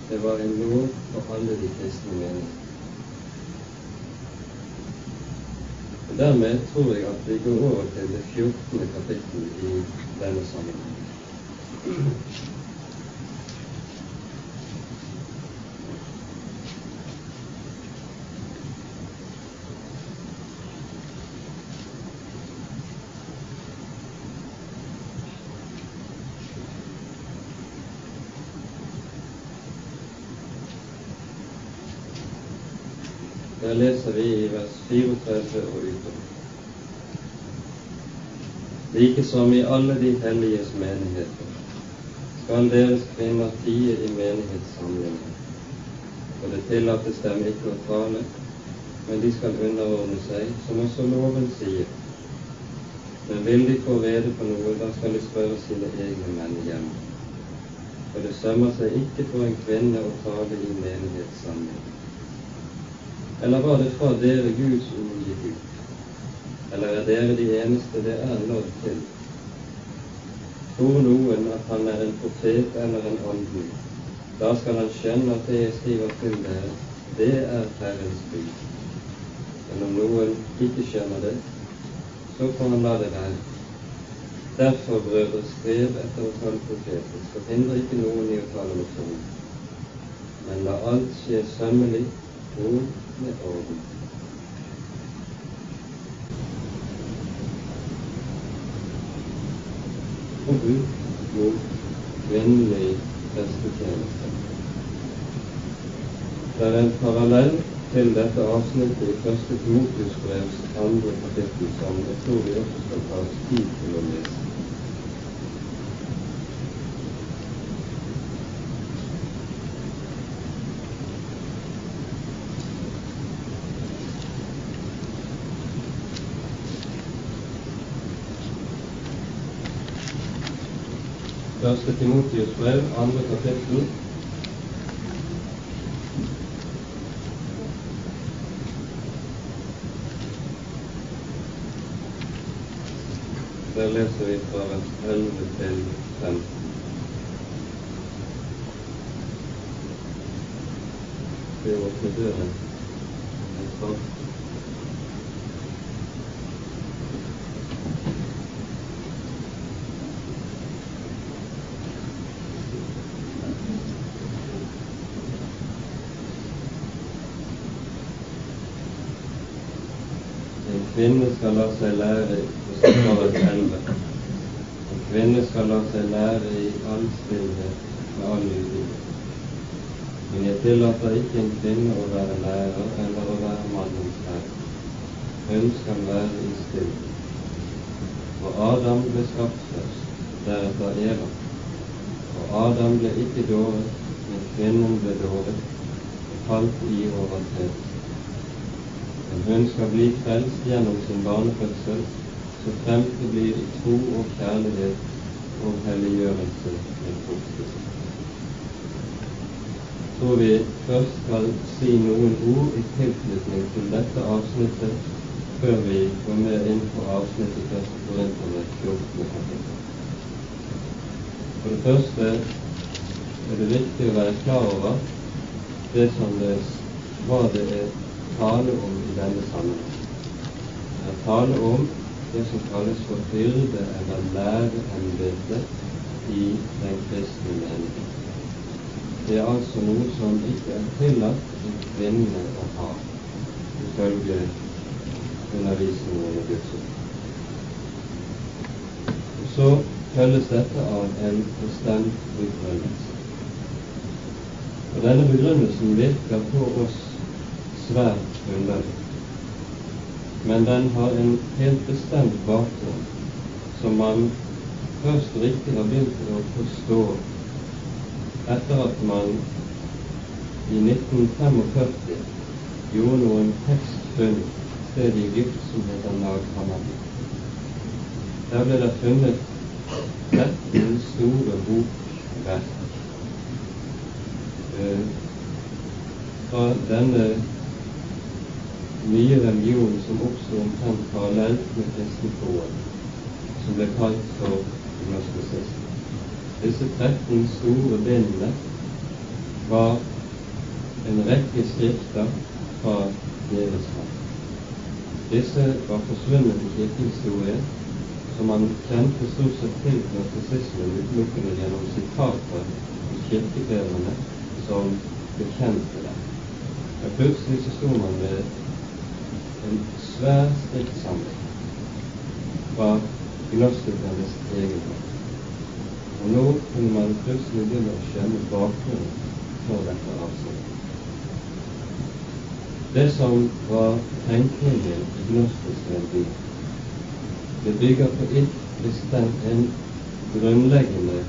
det var en lov for alle de kristne menigheter. Dermed tror jeg at vi går over til det 14. kapittel i denne sammenheng. Der leser vi i vers 34 og utover. Like som i alle de helliges menigheter skal deres kvinner tie i menighetssamlingen. For det tillates dem ikke å tale, men de skal underordne seg, som også loven sier. Men vil de få rede på noe, da skal de spørre sine egne menn hjemme. For det sømmer seg ikke for en kvinne å tale i menighetssamlingen. Eller var det fra dere Guds ord gikk ut? Eller er dere de eneste det er nådd til? tror noen at han er en profet eller en ånden, da skal han skjønne at det jeg skriver til dere, det er Herrens bud. Men om noen ikke skjønner det, så får han la det være. Derfor, brødre, strev etter å tale profetisk, og hindre ikke noen i å tale med troen. Men la alt skje sømmelig og med orden. forbud mot kvinnelig prestetjeneste. Det er en parallell til dette avsnittet i første brevs andre kapittel som jeg tror vi også skal ta oss tid til å lese. Første Timotius brev, andre kapittel. Der leser vi fra vers 11 til 15. Vi åpner døren. Kvinne skal la seg lære i En kvinne skal la seg lære i all stillhet med all lydighet. Men jeg tillater ikke en kvinne å være lærer eller å være mannens lærer. Hun skal være i stillhet. For Adam ble skapt først, deretter Eva. Og Adam ble ikke dåret, men kvinnen ble dåret og falt i overtredelse hun skal bli frelst gjennom sin barnefødsel, så fremt det blir i tro og kjærlighet og helliggjørelse med trosbesøk. Så vi først skal si noen ord i tilknytning til dette avsnittet før vi går mer inn på avsnittet først på Internett 14. kapittel. For det første er det viktig å være klar over det som det, hva det er tale om i denne sammenheng. Det er tale om det som kalles for hyrde- eller læreembete i den kristne menighet. Det er altså noe som ikke er tillatt en kvinne å ha, ifølge undervisningen i Guds ord. Så følges dette av en bestemt begrunnelse. Og denne begrunnelsen virker på oss svært underlig. Men den har en helt bestemt bakgrunn som man først riktig har begynt å forstå etter at man i 1945 gjorde noen tekstfunn et sted i Egypt som heter Nag Der ble det funnet 13 store bokverk eh, fra denne nye religion som oppsto omtrent parallelt med kristentroen, som ble kalt for gnostisisme. Disse 13 store bindene var en rekke skrifter fra hånd. Disse var forsvunnet i kirkehistorien, som man kjente stort sett til gnostisismen utelukkende gjennom sitater hos kirkefedrene som bekjente dem. Plutselig så sto man med en svær skriftsamling fra gnostikernes egen hånd. Og nå kunne man plutselig begynne å skjønne bakgrunnen for dette avsnittet. Det som var tenkningen i gnostisk religion, det bygger på et bestemt en grunnleggende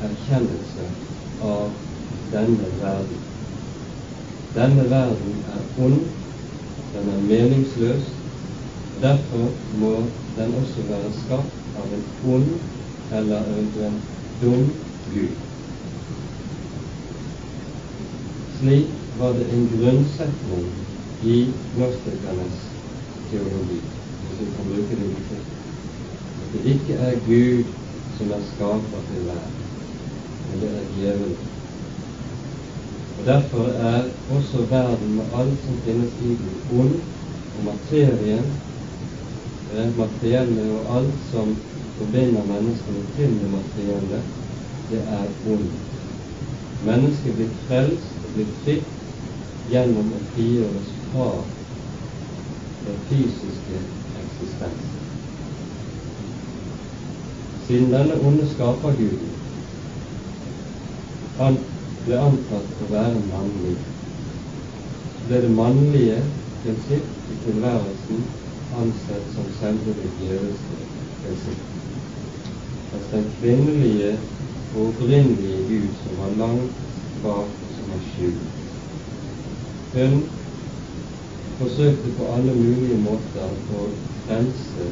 erkjennelse av denne verden. Denne verden er ond den er meningsløs. Derfor må den også være skapt av en ond eller eventuelt dum Gud. Slik var det en grunnsetning i gnostikernes teologi, hvis vi kan bruke det uttrykket. At det ikke er Gud som er skaper til verden, men det er djevelen. Og Derfor er også verden med alt som finnes i den, ond, og materien, eh, materielle og alt som forbinder menneskene til det materielle, det er ond. Mennesket blir frelst og blir fritt gjennom å frigjøres fra den fysiske eksistensen. Siden denne onde skaperguden han ble antatt å være mannlig, ble det mannlige prinsipp i tilværelsen ansett som selve det gjeveste prinsipp. Mens den kvinnelige og opprinnelige Gud som var langt bak som var skjult. Hun forsøkte på alle mulige måter å frelse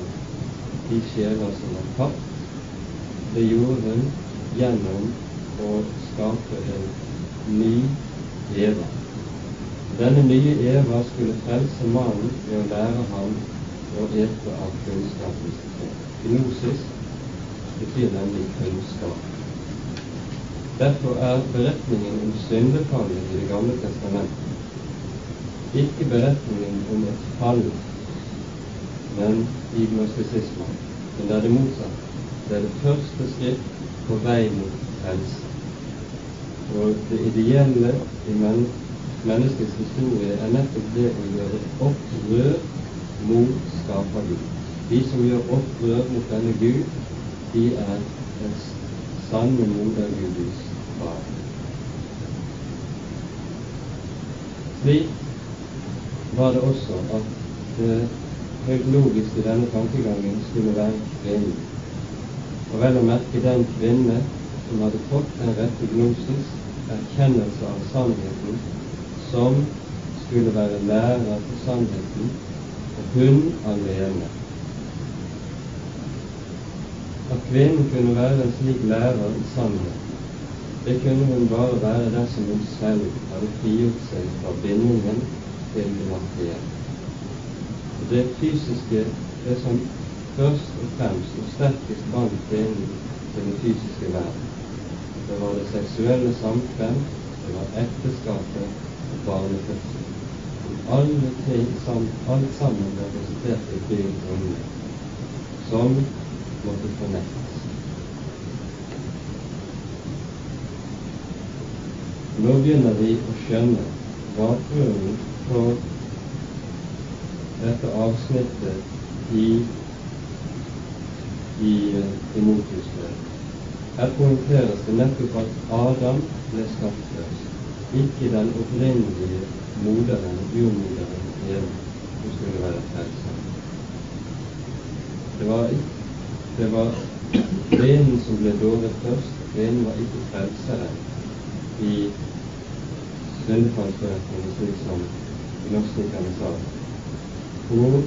de sjeler som var tapt. Det gjorde hun gjennom å skape en ny Eva. Denne nye Eva skulle frelse mannen ved å lære ham å ete av kunnskapens tre. Gnosis betyr nemlig kunnskap. Derfor er beretningen om syndefallet i Det gamle testamentet ikke beretningen om et fall, men i gnostisismen. Men det er det motsatte. Det er det første skritt på vei mot frelse. Og det ideelle i men menneskets historie er nettopp det å gjøre opprør mot skapergud. De som gjør opprør mot denne Gud, de er den sanne modergudens barn. Slik var det også at det høyt logisk i denne tankegangen skulle være kvinnen. Og vel å merke den kvinne som hadde fått den rette gnosis, erkjennelse av sannheten som skulle være lærer for sannheten, og hun alene. At kvinnen kunne være en slik lærer i sannheten, det kunne hun bare være dersom hun selv hadde frigjort seg fra bindingen til det materielle. Det fysiske, det som først og fremst og sterkest bandt kvinnen til den fysiske verden, det var det seksuelle samkvem, det var ekteskapet og barnefødsel. Alle ting, alt sammen representerte Gud ånde, som måtte fornektes. Nå begynner vi å skjønne bakgrunnen for dette avsnittet i, i Timotius-brevet. Her poengteres det nettopp at Adam ble skapt først, ikke den opprinnelige moderen, jordmoderen Eva, som skulle være frelser. Det var, det var kvinnen som ble dårlig først. Kvinnen var ikke frelseren i syndefallsberetningen, slik som gnostikerne sa. For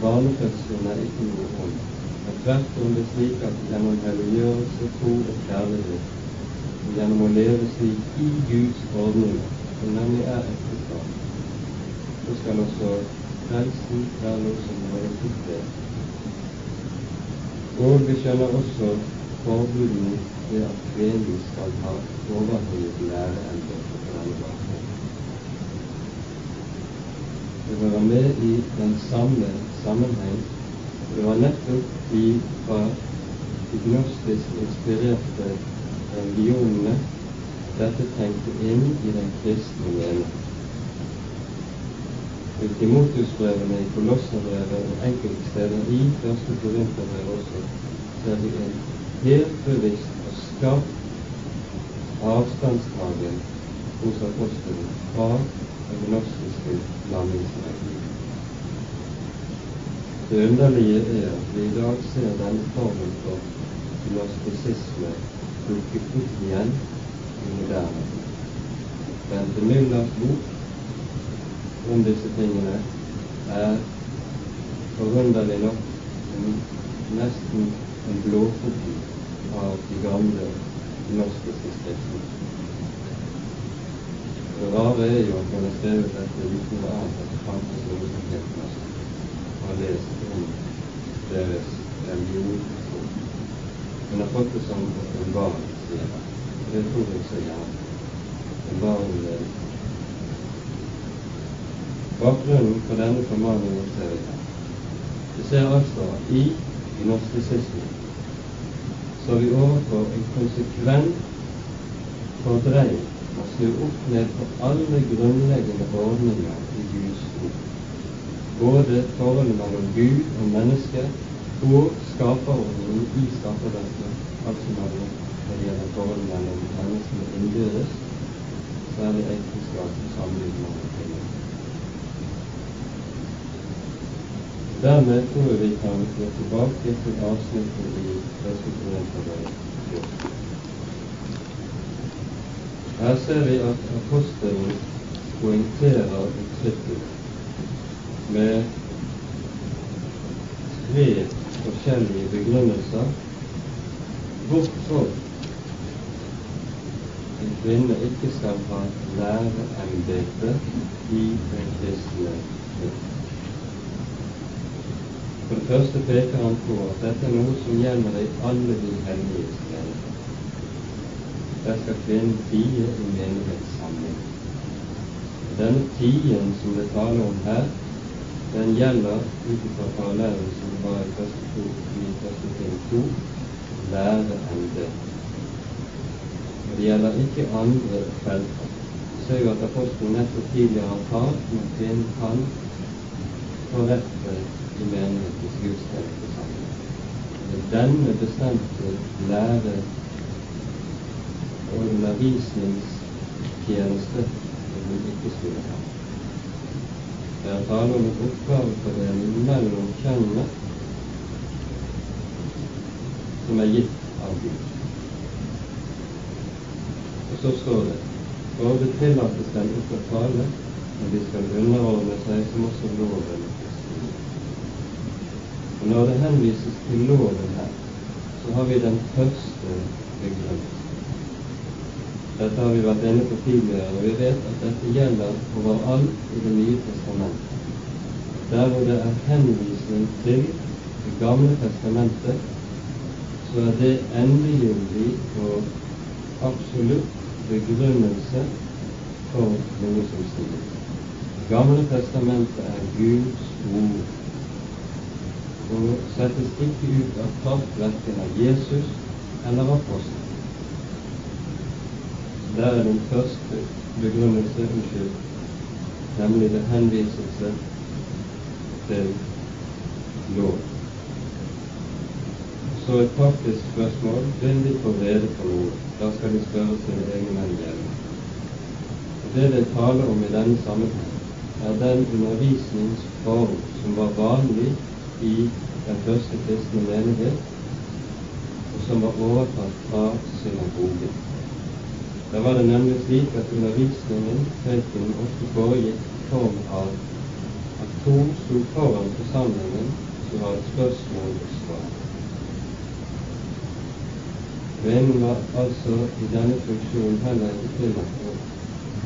barnefødselen er ikke noe ånd men tvert om det slik at gjennom helliggjørelse, tro og kjærlighet, og gjennom å leve slik i Guds ordning, som nemlig er ekteskap, så skal også frelsen være noe som har det. Og vi skjønner også forbudene ved at kvinnen skal ha overhøyet læreembetet på denne bakgrunn. Det hører med i den samme sammenheng det var nettopp de fra de gnostisk inspirerte religionene dette tenkte inn i den kristne mening. I Timotusbrevene, i Kolosserbrevet og enkelte steder i første Korinterbrev også, ser vi en helt bevisst og skarp avstandstagen hos apostelen fra den gnostiske landingsreligionen. Det underlige er at vi i dag ser denne formen for gnostisisme dukke opp igjen i moderne tid. Bente Müllers bok om disse tingene er forunderlig nok en, nesten en blåkopi av de gamle norske skriftene. Det rare er jo at man har skrevet dette uten å ane at det fantes noe som het gnostikk har lest om deres religion. Hun har fått det som en barn, sier han. Og det tror jeg så gjerne. Åpenbaring ved Bakgrunnen for denne formaningen ser vi her. Vi ser altså i gnostisismen så er vi overfor en konsekvent fordreiing og snur opp ned på alle grunnleggende ordninger i Guds. Både forholdet mellom Gud og menneske og skaperordningen i skaperverket, altså når det gjelder forholdet mellom menneskene innbyrdes, særlig ekteskap og samliv. Dermed tror jeg vi kan gå tilbake til avsnittet i første Korinterbrev 14. Her ser vi at apostelen poengterer uttrykkelig med tre forskjellige begrunnelser hvorfor en kvinne ikke skal ha læreembete i den kristne tro. For det første peker han på at dette er noe som gjelder i alle de hellige menigheter. Der skal kvinnen tie i menighetssamling. Denne tien som det taler om her, den gjelder ut fra parallellen som var i første, to, i første ting to, læreembetet. Og det gjelder ikke andre felter. Vi ser jo at apostelen nettopp tidligere har talt om at kvinnen kan forrette i menighetens gudstjenestesamling. Det er denne bestemte lære- og undervisningstjeneste som vi ikke skulle ha. En oppgavefordeling mellom kjønnene som er gitt av Gud. Og så står det Både tillates dem ikke å tale, men de skal underordne seg som også loven og Når det henvises til loven her, så har vi den første begrunnelsen. Dette har vi vært inne på tidligere, og vi vet at dette gjelder overalt i Det nye testamentet. Der hvor det er henvisning til Det gamle testamentet, så er det endegyldig og absolutt begrunnelse for noe som sies. Det gamle testamentet er Guds ord og settes ikke ut av kraft verken av Jesus eller apostelen. Der er den første begrunnelse, unnskyld, nemlig det henviselse til lov. Så et praktisk spørsmål vil de få rede på noe. Da skal de spørre sine egne menn hjemme. Det det taler om i denne sammenheng, er den undervisningsform som var vanlig i den første kristne menighet, og som var overtatt fra synagogen. Da var det nemlig slik at undervisningen preken ofte foregikk i form av at to sto foran forsamlingen som var et spørsmål og svar. Kvinnen var altså i denne funksjonen heller ikke tillatt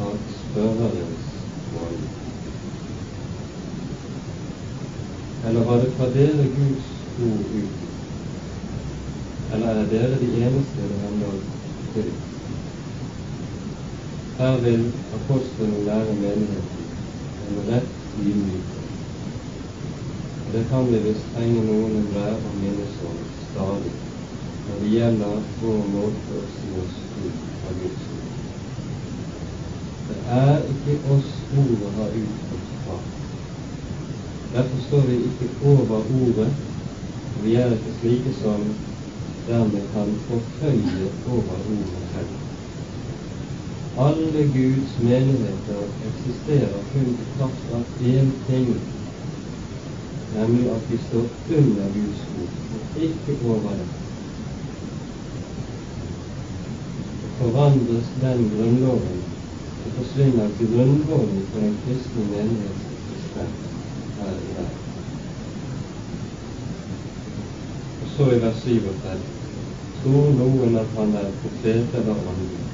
ha spørrerens rolle. Eller var det fra dere Guds ord ut? Eller er dere de eneste det handler til? Her vil apostelen lære menigheten en rett ydmykhet. Det kan vi visst trenge noen en lære å minnes om stadig når det gjelder vår måte å si oss ut av Guds ord. Det er ikke oss ordet har utgått fra, Derfor står vi ikke over ordet. Vi er ikke slike som dermed kan fortøye over ordet heller. Alle Guds menigheter eksisterer kun i kraft av én ting, nemlig at vi står under Guds ord, og ikke over det. Forandres den grunnloven, så forsvinner grunnloven for den kristne menighets eksistens her i verden. Og så i vers 37 tror noen at han er profet eller åndelig,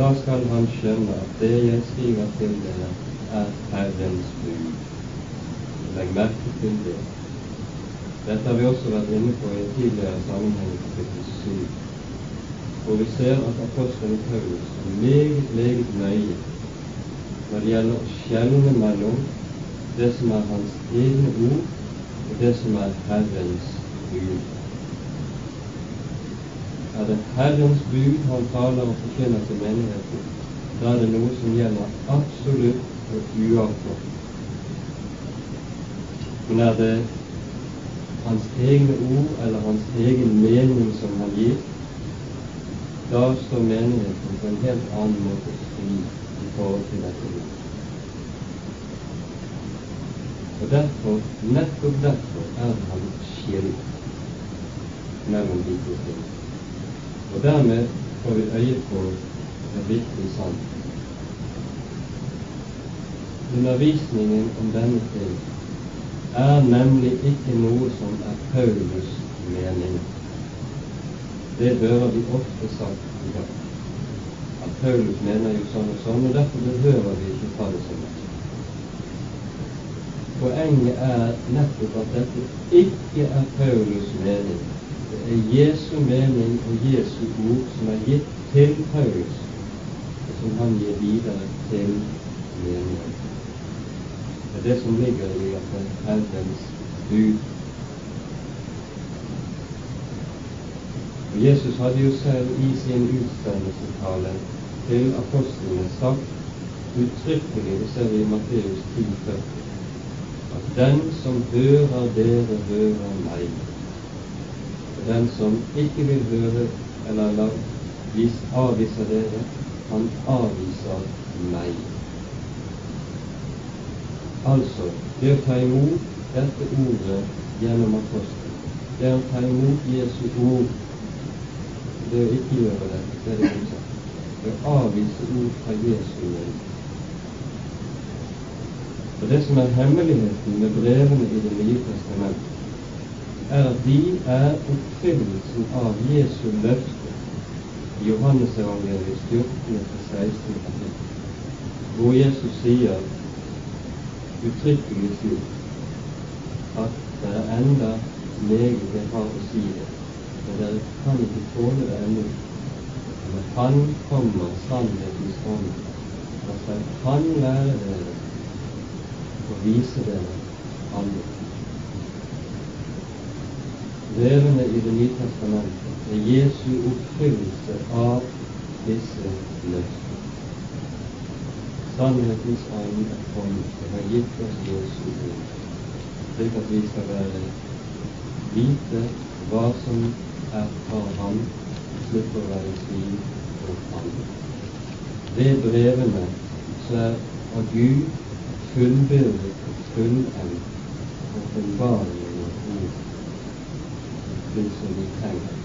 da skal han skjønne at det jeg skriver til dere, er Herrens bud. Legg merke til det. Dette har vi også vært inne på i en tidligere sammenheng i kapittel 7, hvor vi ser at apostelen Paulus er meget, meget nøye når det gjelder å skjelne mellom det som er hans egne ord, og det som er Herrens bud. Er det Herrens bud han taler og forkynner til menigheten, da er det noe som gjelder absolutt og uavklart. Men er det hans egne ord eller hans egen mening som han gir, da står menigheten på en helt annen måte fri i forhold til dette. Og derfor, nettopp derfor, er han skilt mellom de to tingene. Og dermed får vi øye på en viktig sannhet. Undervisningen om denne ting er nemlig ikke noe som er Paulus' mening. Det hører vi ofte sagt i dag. At Paulus mener jo sånn og sånn, og derfor behøver vi ikke ta det det. Poenget er nettopp at dette ikke er Paulus' mening. Det er Jesu mening og Jesu ord som er gitt til Paulus, og som han gir videre til menigheten. Det er det som ligger i at det er Herrens bud. Og Jesus hadde jo selv i sin utsendelsestale til apostlene sagt uttrykkelig, det ser vi i Matteus 10, 40, at den som hører dere, hører meg. Den som ikke vil høre eller la, vis, avviser dere, han avviser meg. Altså, det å ta imot dette ordet gjennom apostelen, det å ta imot Jesu ord, det å ikke gjøre det, det er det motsatte. Det å avvise ord fra Jesu munn. Og Det som er hemmeligheten med brevene i Det nye testamentet, er at de er oppfyllelsen av Jesu løfte i Johannes evangeliet 14-16 kapittel, hvor Jesus sier uttrykkelig slik at det er enda meget jeg har å si det, men dere kan ikke tåle det ennå. Men Han kommer sannhetens ånd, og skal Han lære dere og vise dere andre. Brevene i Det nye testamentet er Jesu oppfyllelse av disse løftene. Sannhetens ånd er kommet og har gitt oss Jesu ord, slik at vi skal være vite hva som er fra ham, slutte å være tvil og andre. Ved brevene så er av Gud fullbyrdet fullendt ord, slik som vi trenger.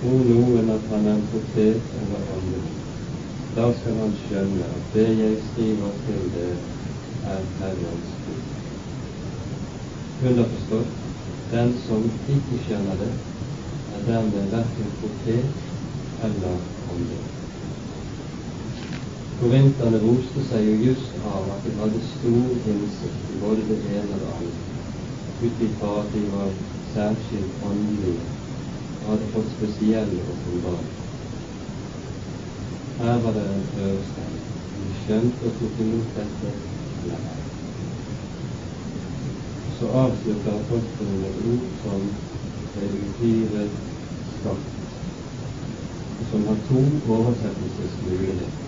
Tror noen at han er en eller åndelig, da skal han skjønne at det jeg skriver til det, er Herrens ord. Underforstått, den som ikke skjønner det, er dermed verken profet eller åndelig. Korinterne roste seg jo just av at de hadde stor innsikt i både det ene og det andre, ut ifra at de var særskilt åndelige og hadde fått spesielle åpenbaringer. Her var det en prøvestein. De skjønte og tok imot dette eller ei. Så avslutter apostelen med ord som er uhyre skarpt, som har to oversettelsesmuligheter.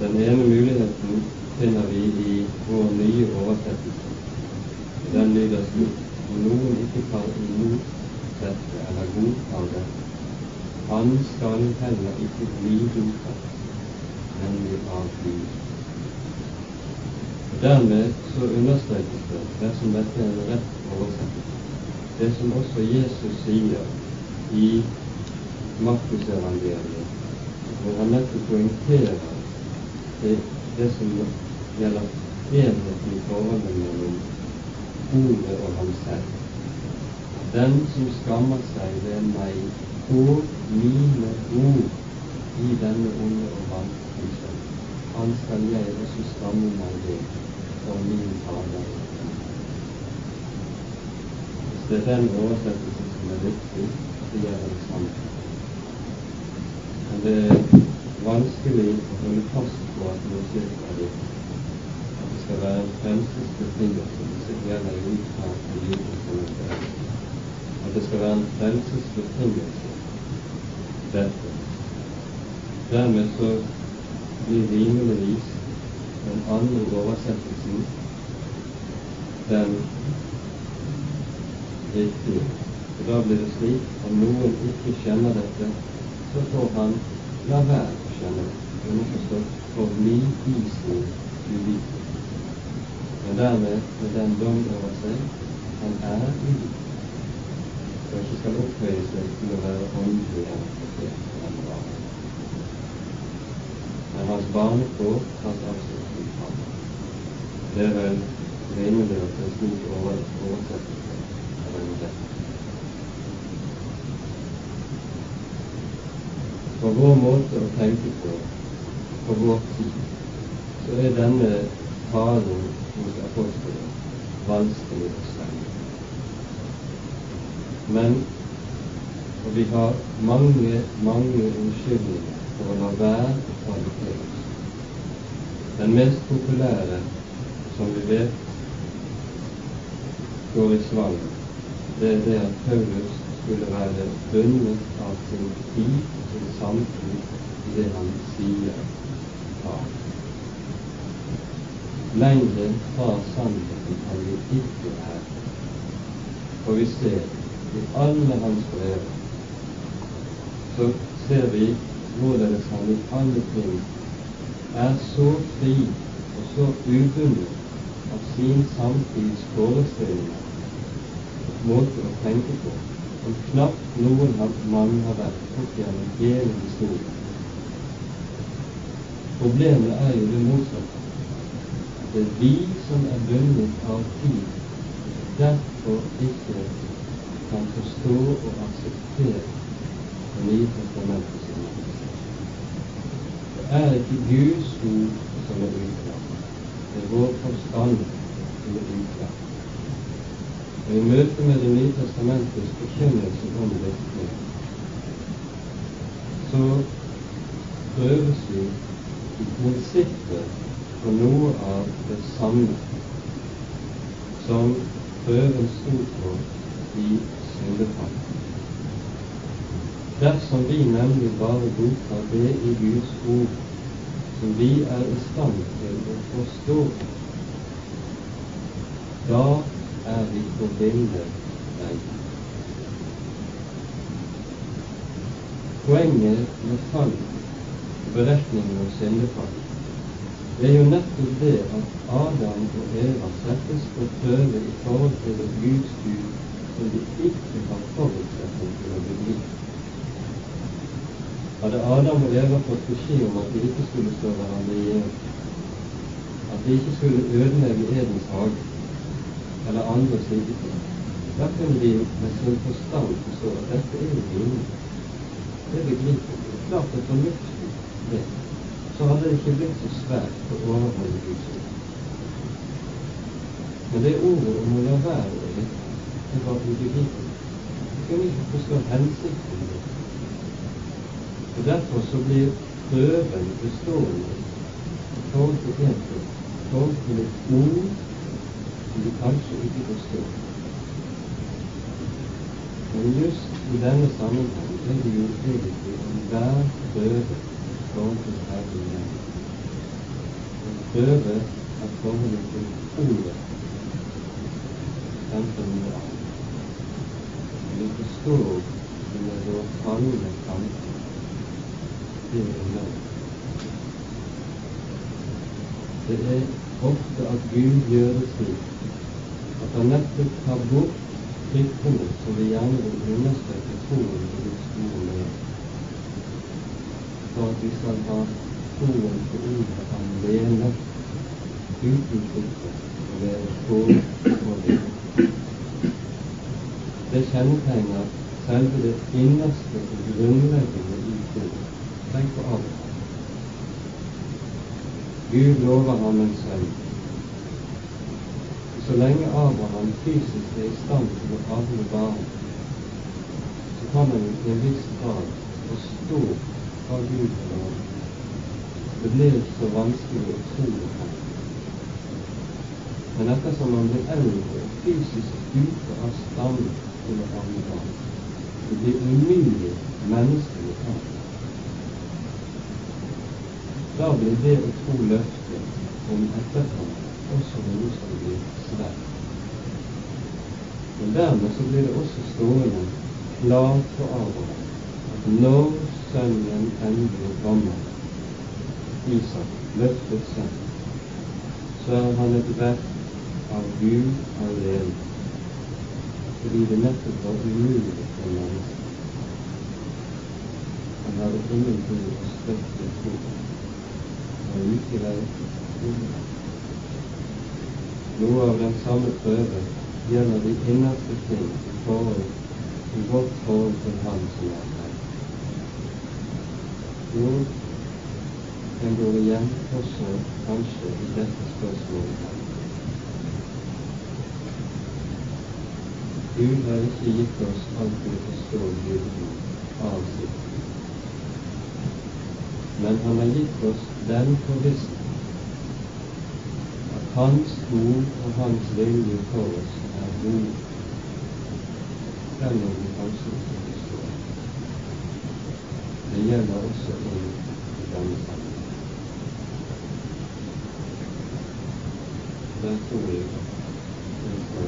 Den ene muligheten finner vi i vår nye oversettelse. Den lyder slik om noen ikke imot dette eller godtar det, han skal heller ikke bli godtatt, nemlig av Gud. Dermed så understrekes det, dersom dette er en rett oversettelse, det som også Jesus sier i Markusevangeliet, hvor han nettopp poengterer til det som gjelder enheten i forholdet mellom ordet og ham selv. Den som skammer seg ved meg og mine ord i denne onde og vantro han skal jeg også skamme meg ved for min fader. Hvis det er den oversettelsen som er viktig, så gjør det det samme. Men det er vanskelig å holde fast noe er riktig. At det skal være en frelsesbetingelse, betingelse det det. At det skal være en frelsesbetingelse, dette. Dermed så blir rimeligvis den andre oversettelsen den riktige. Og Da blir det slik at noen ikke kjenner dette, så får han la være å kjenne det. Underforstått forbli i sin uvitenhet. Men dermed med den dom over seg han er uvitenhet. Og ikke skal opphøye seg til å være åndelig engasjert men hans barnekår tas absolutt ut fra Det er vel rimelig at en slik oversettelse er vel rett. For vår måte å tenke på, for vår tid, så er denne talen hos apostelen vanskelig å stemme. Men og vi har mange, mange unnskyldninger for å la være å kvalifiere oss. Den mest populære, som vi vet går i svang, det er det at Paulus skulle være bundet av sin tid og sin samtid i det han sier av. Lengre fra sannheten kan vi ikke være. For vi ser i alle hans brev så ser vi hvorledes han i alle ting er så fri og så ubundet av sin samtids forestillinger og måte å tenke på som knapt noen mann har vært opp gjennom hele historien. Problemet er jo det motsatte. Det er vi som er bundet av tid, derfor ikke kan forstå og akseptere Det nye testamentet som er ikke Guds ord som er uklart. Det er vår forstand som er uklar. Og I møte med Det nye testamentets forkynnelse om dette, så prøves vi prinsippet på noe av det samme som prøven sto på i syndefallet. Dersom vi nemlig bare godtar det i Guds ord som vi er i stand til å forstå, da er vi på ville vei. Poenget med fall, beretningen om syndefall, det er jo nettopp det at Adam og Eva settes på prøve i forhold til et Guds som de ikke har forutsetning til å begripe. Hadde Adam og Eva fått beskjed om at de ikke skulle slå hverandre i hjel, at de ikke skulle ødelegge Edens hage eller andre slike ting, da kunne de med sin forstand forstå at dette er jo rimelig. Det begriper de. Klart det er fornuftig. Så hadde det ikke blitt så svært å overholde Guds. Men det ordet om å la være å lytte, det var ubegripelig. Vi kunne ikke forstå hensikten med det. Og Derfor så blir prøven bestående i forhold til én ting, i forhold til et ord som du kanskje ikke forstår. Men just i denne sammenheng er det jo egentlig enhver prøve i forhold til Herren En prøve av forholdet til ordet. Fremfor noe annet. Vi forstår med vår halve tanke. Det er ofte at Gud gjør det at han nettopp tar bort fryktene som vi gjerne vil understreke troen på Guds ord med, for at vi skal ha troen på ordet alene, uten frykter, og være på og leve. Det kjennetegner selve det innerste og grunnleggende i troen. Tenk på alt. Gud lover ham en sønn. Så lenge Abraham fysisk er i stand til å avle barn, så kan han i en viss grad forstå hva Gud har lovet. Det ikke så vanskelig å tro på. Men ettersom han blir eldre og fysisk ute av stand til å fange barn, det blir umulig menneskelig talt da blir det å tro løftet om etterkomst også noe som blir svært. Men dermed så blir det også stående klart for Abraham at når sønnen endelig kommer, Isak, løftet sønn, så er han et verk av Gud alene, fordi det nettopp var umulig for mennesket. Han hadde ingenting å støtte på. Og likevel Noe av den samme prøve gjelder de innerste ting i forhold i vårt forhold til Han som er. Jo, den går igjen også kanskje i dette spørsmålet. Gud har ikke gitt oss alltid vi forstår dybden av sitt men han har gitt oss den forvissning at Hans ord og Hans vilje for oss er god, selv om vi kanskje Я нарушил и там танцует. Танцует.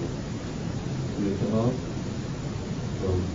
Танцует.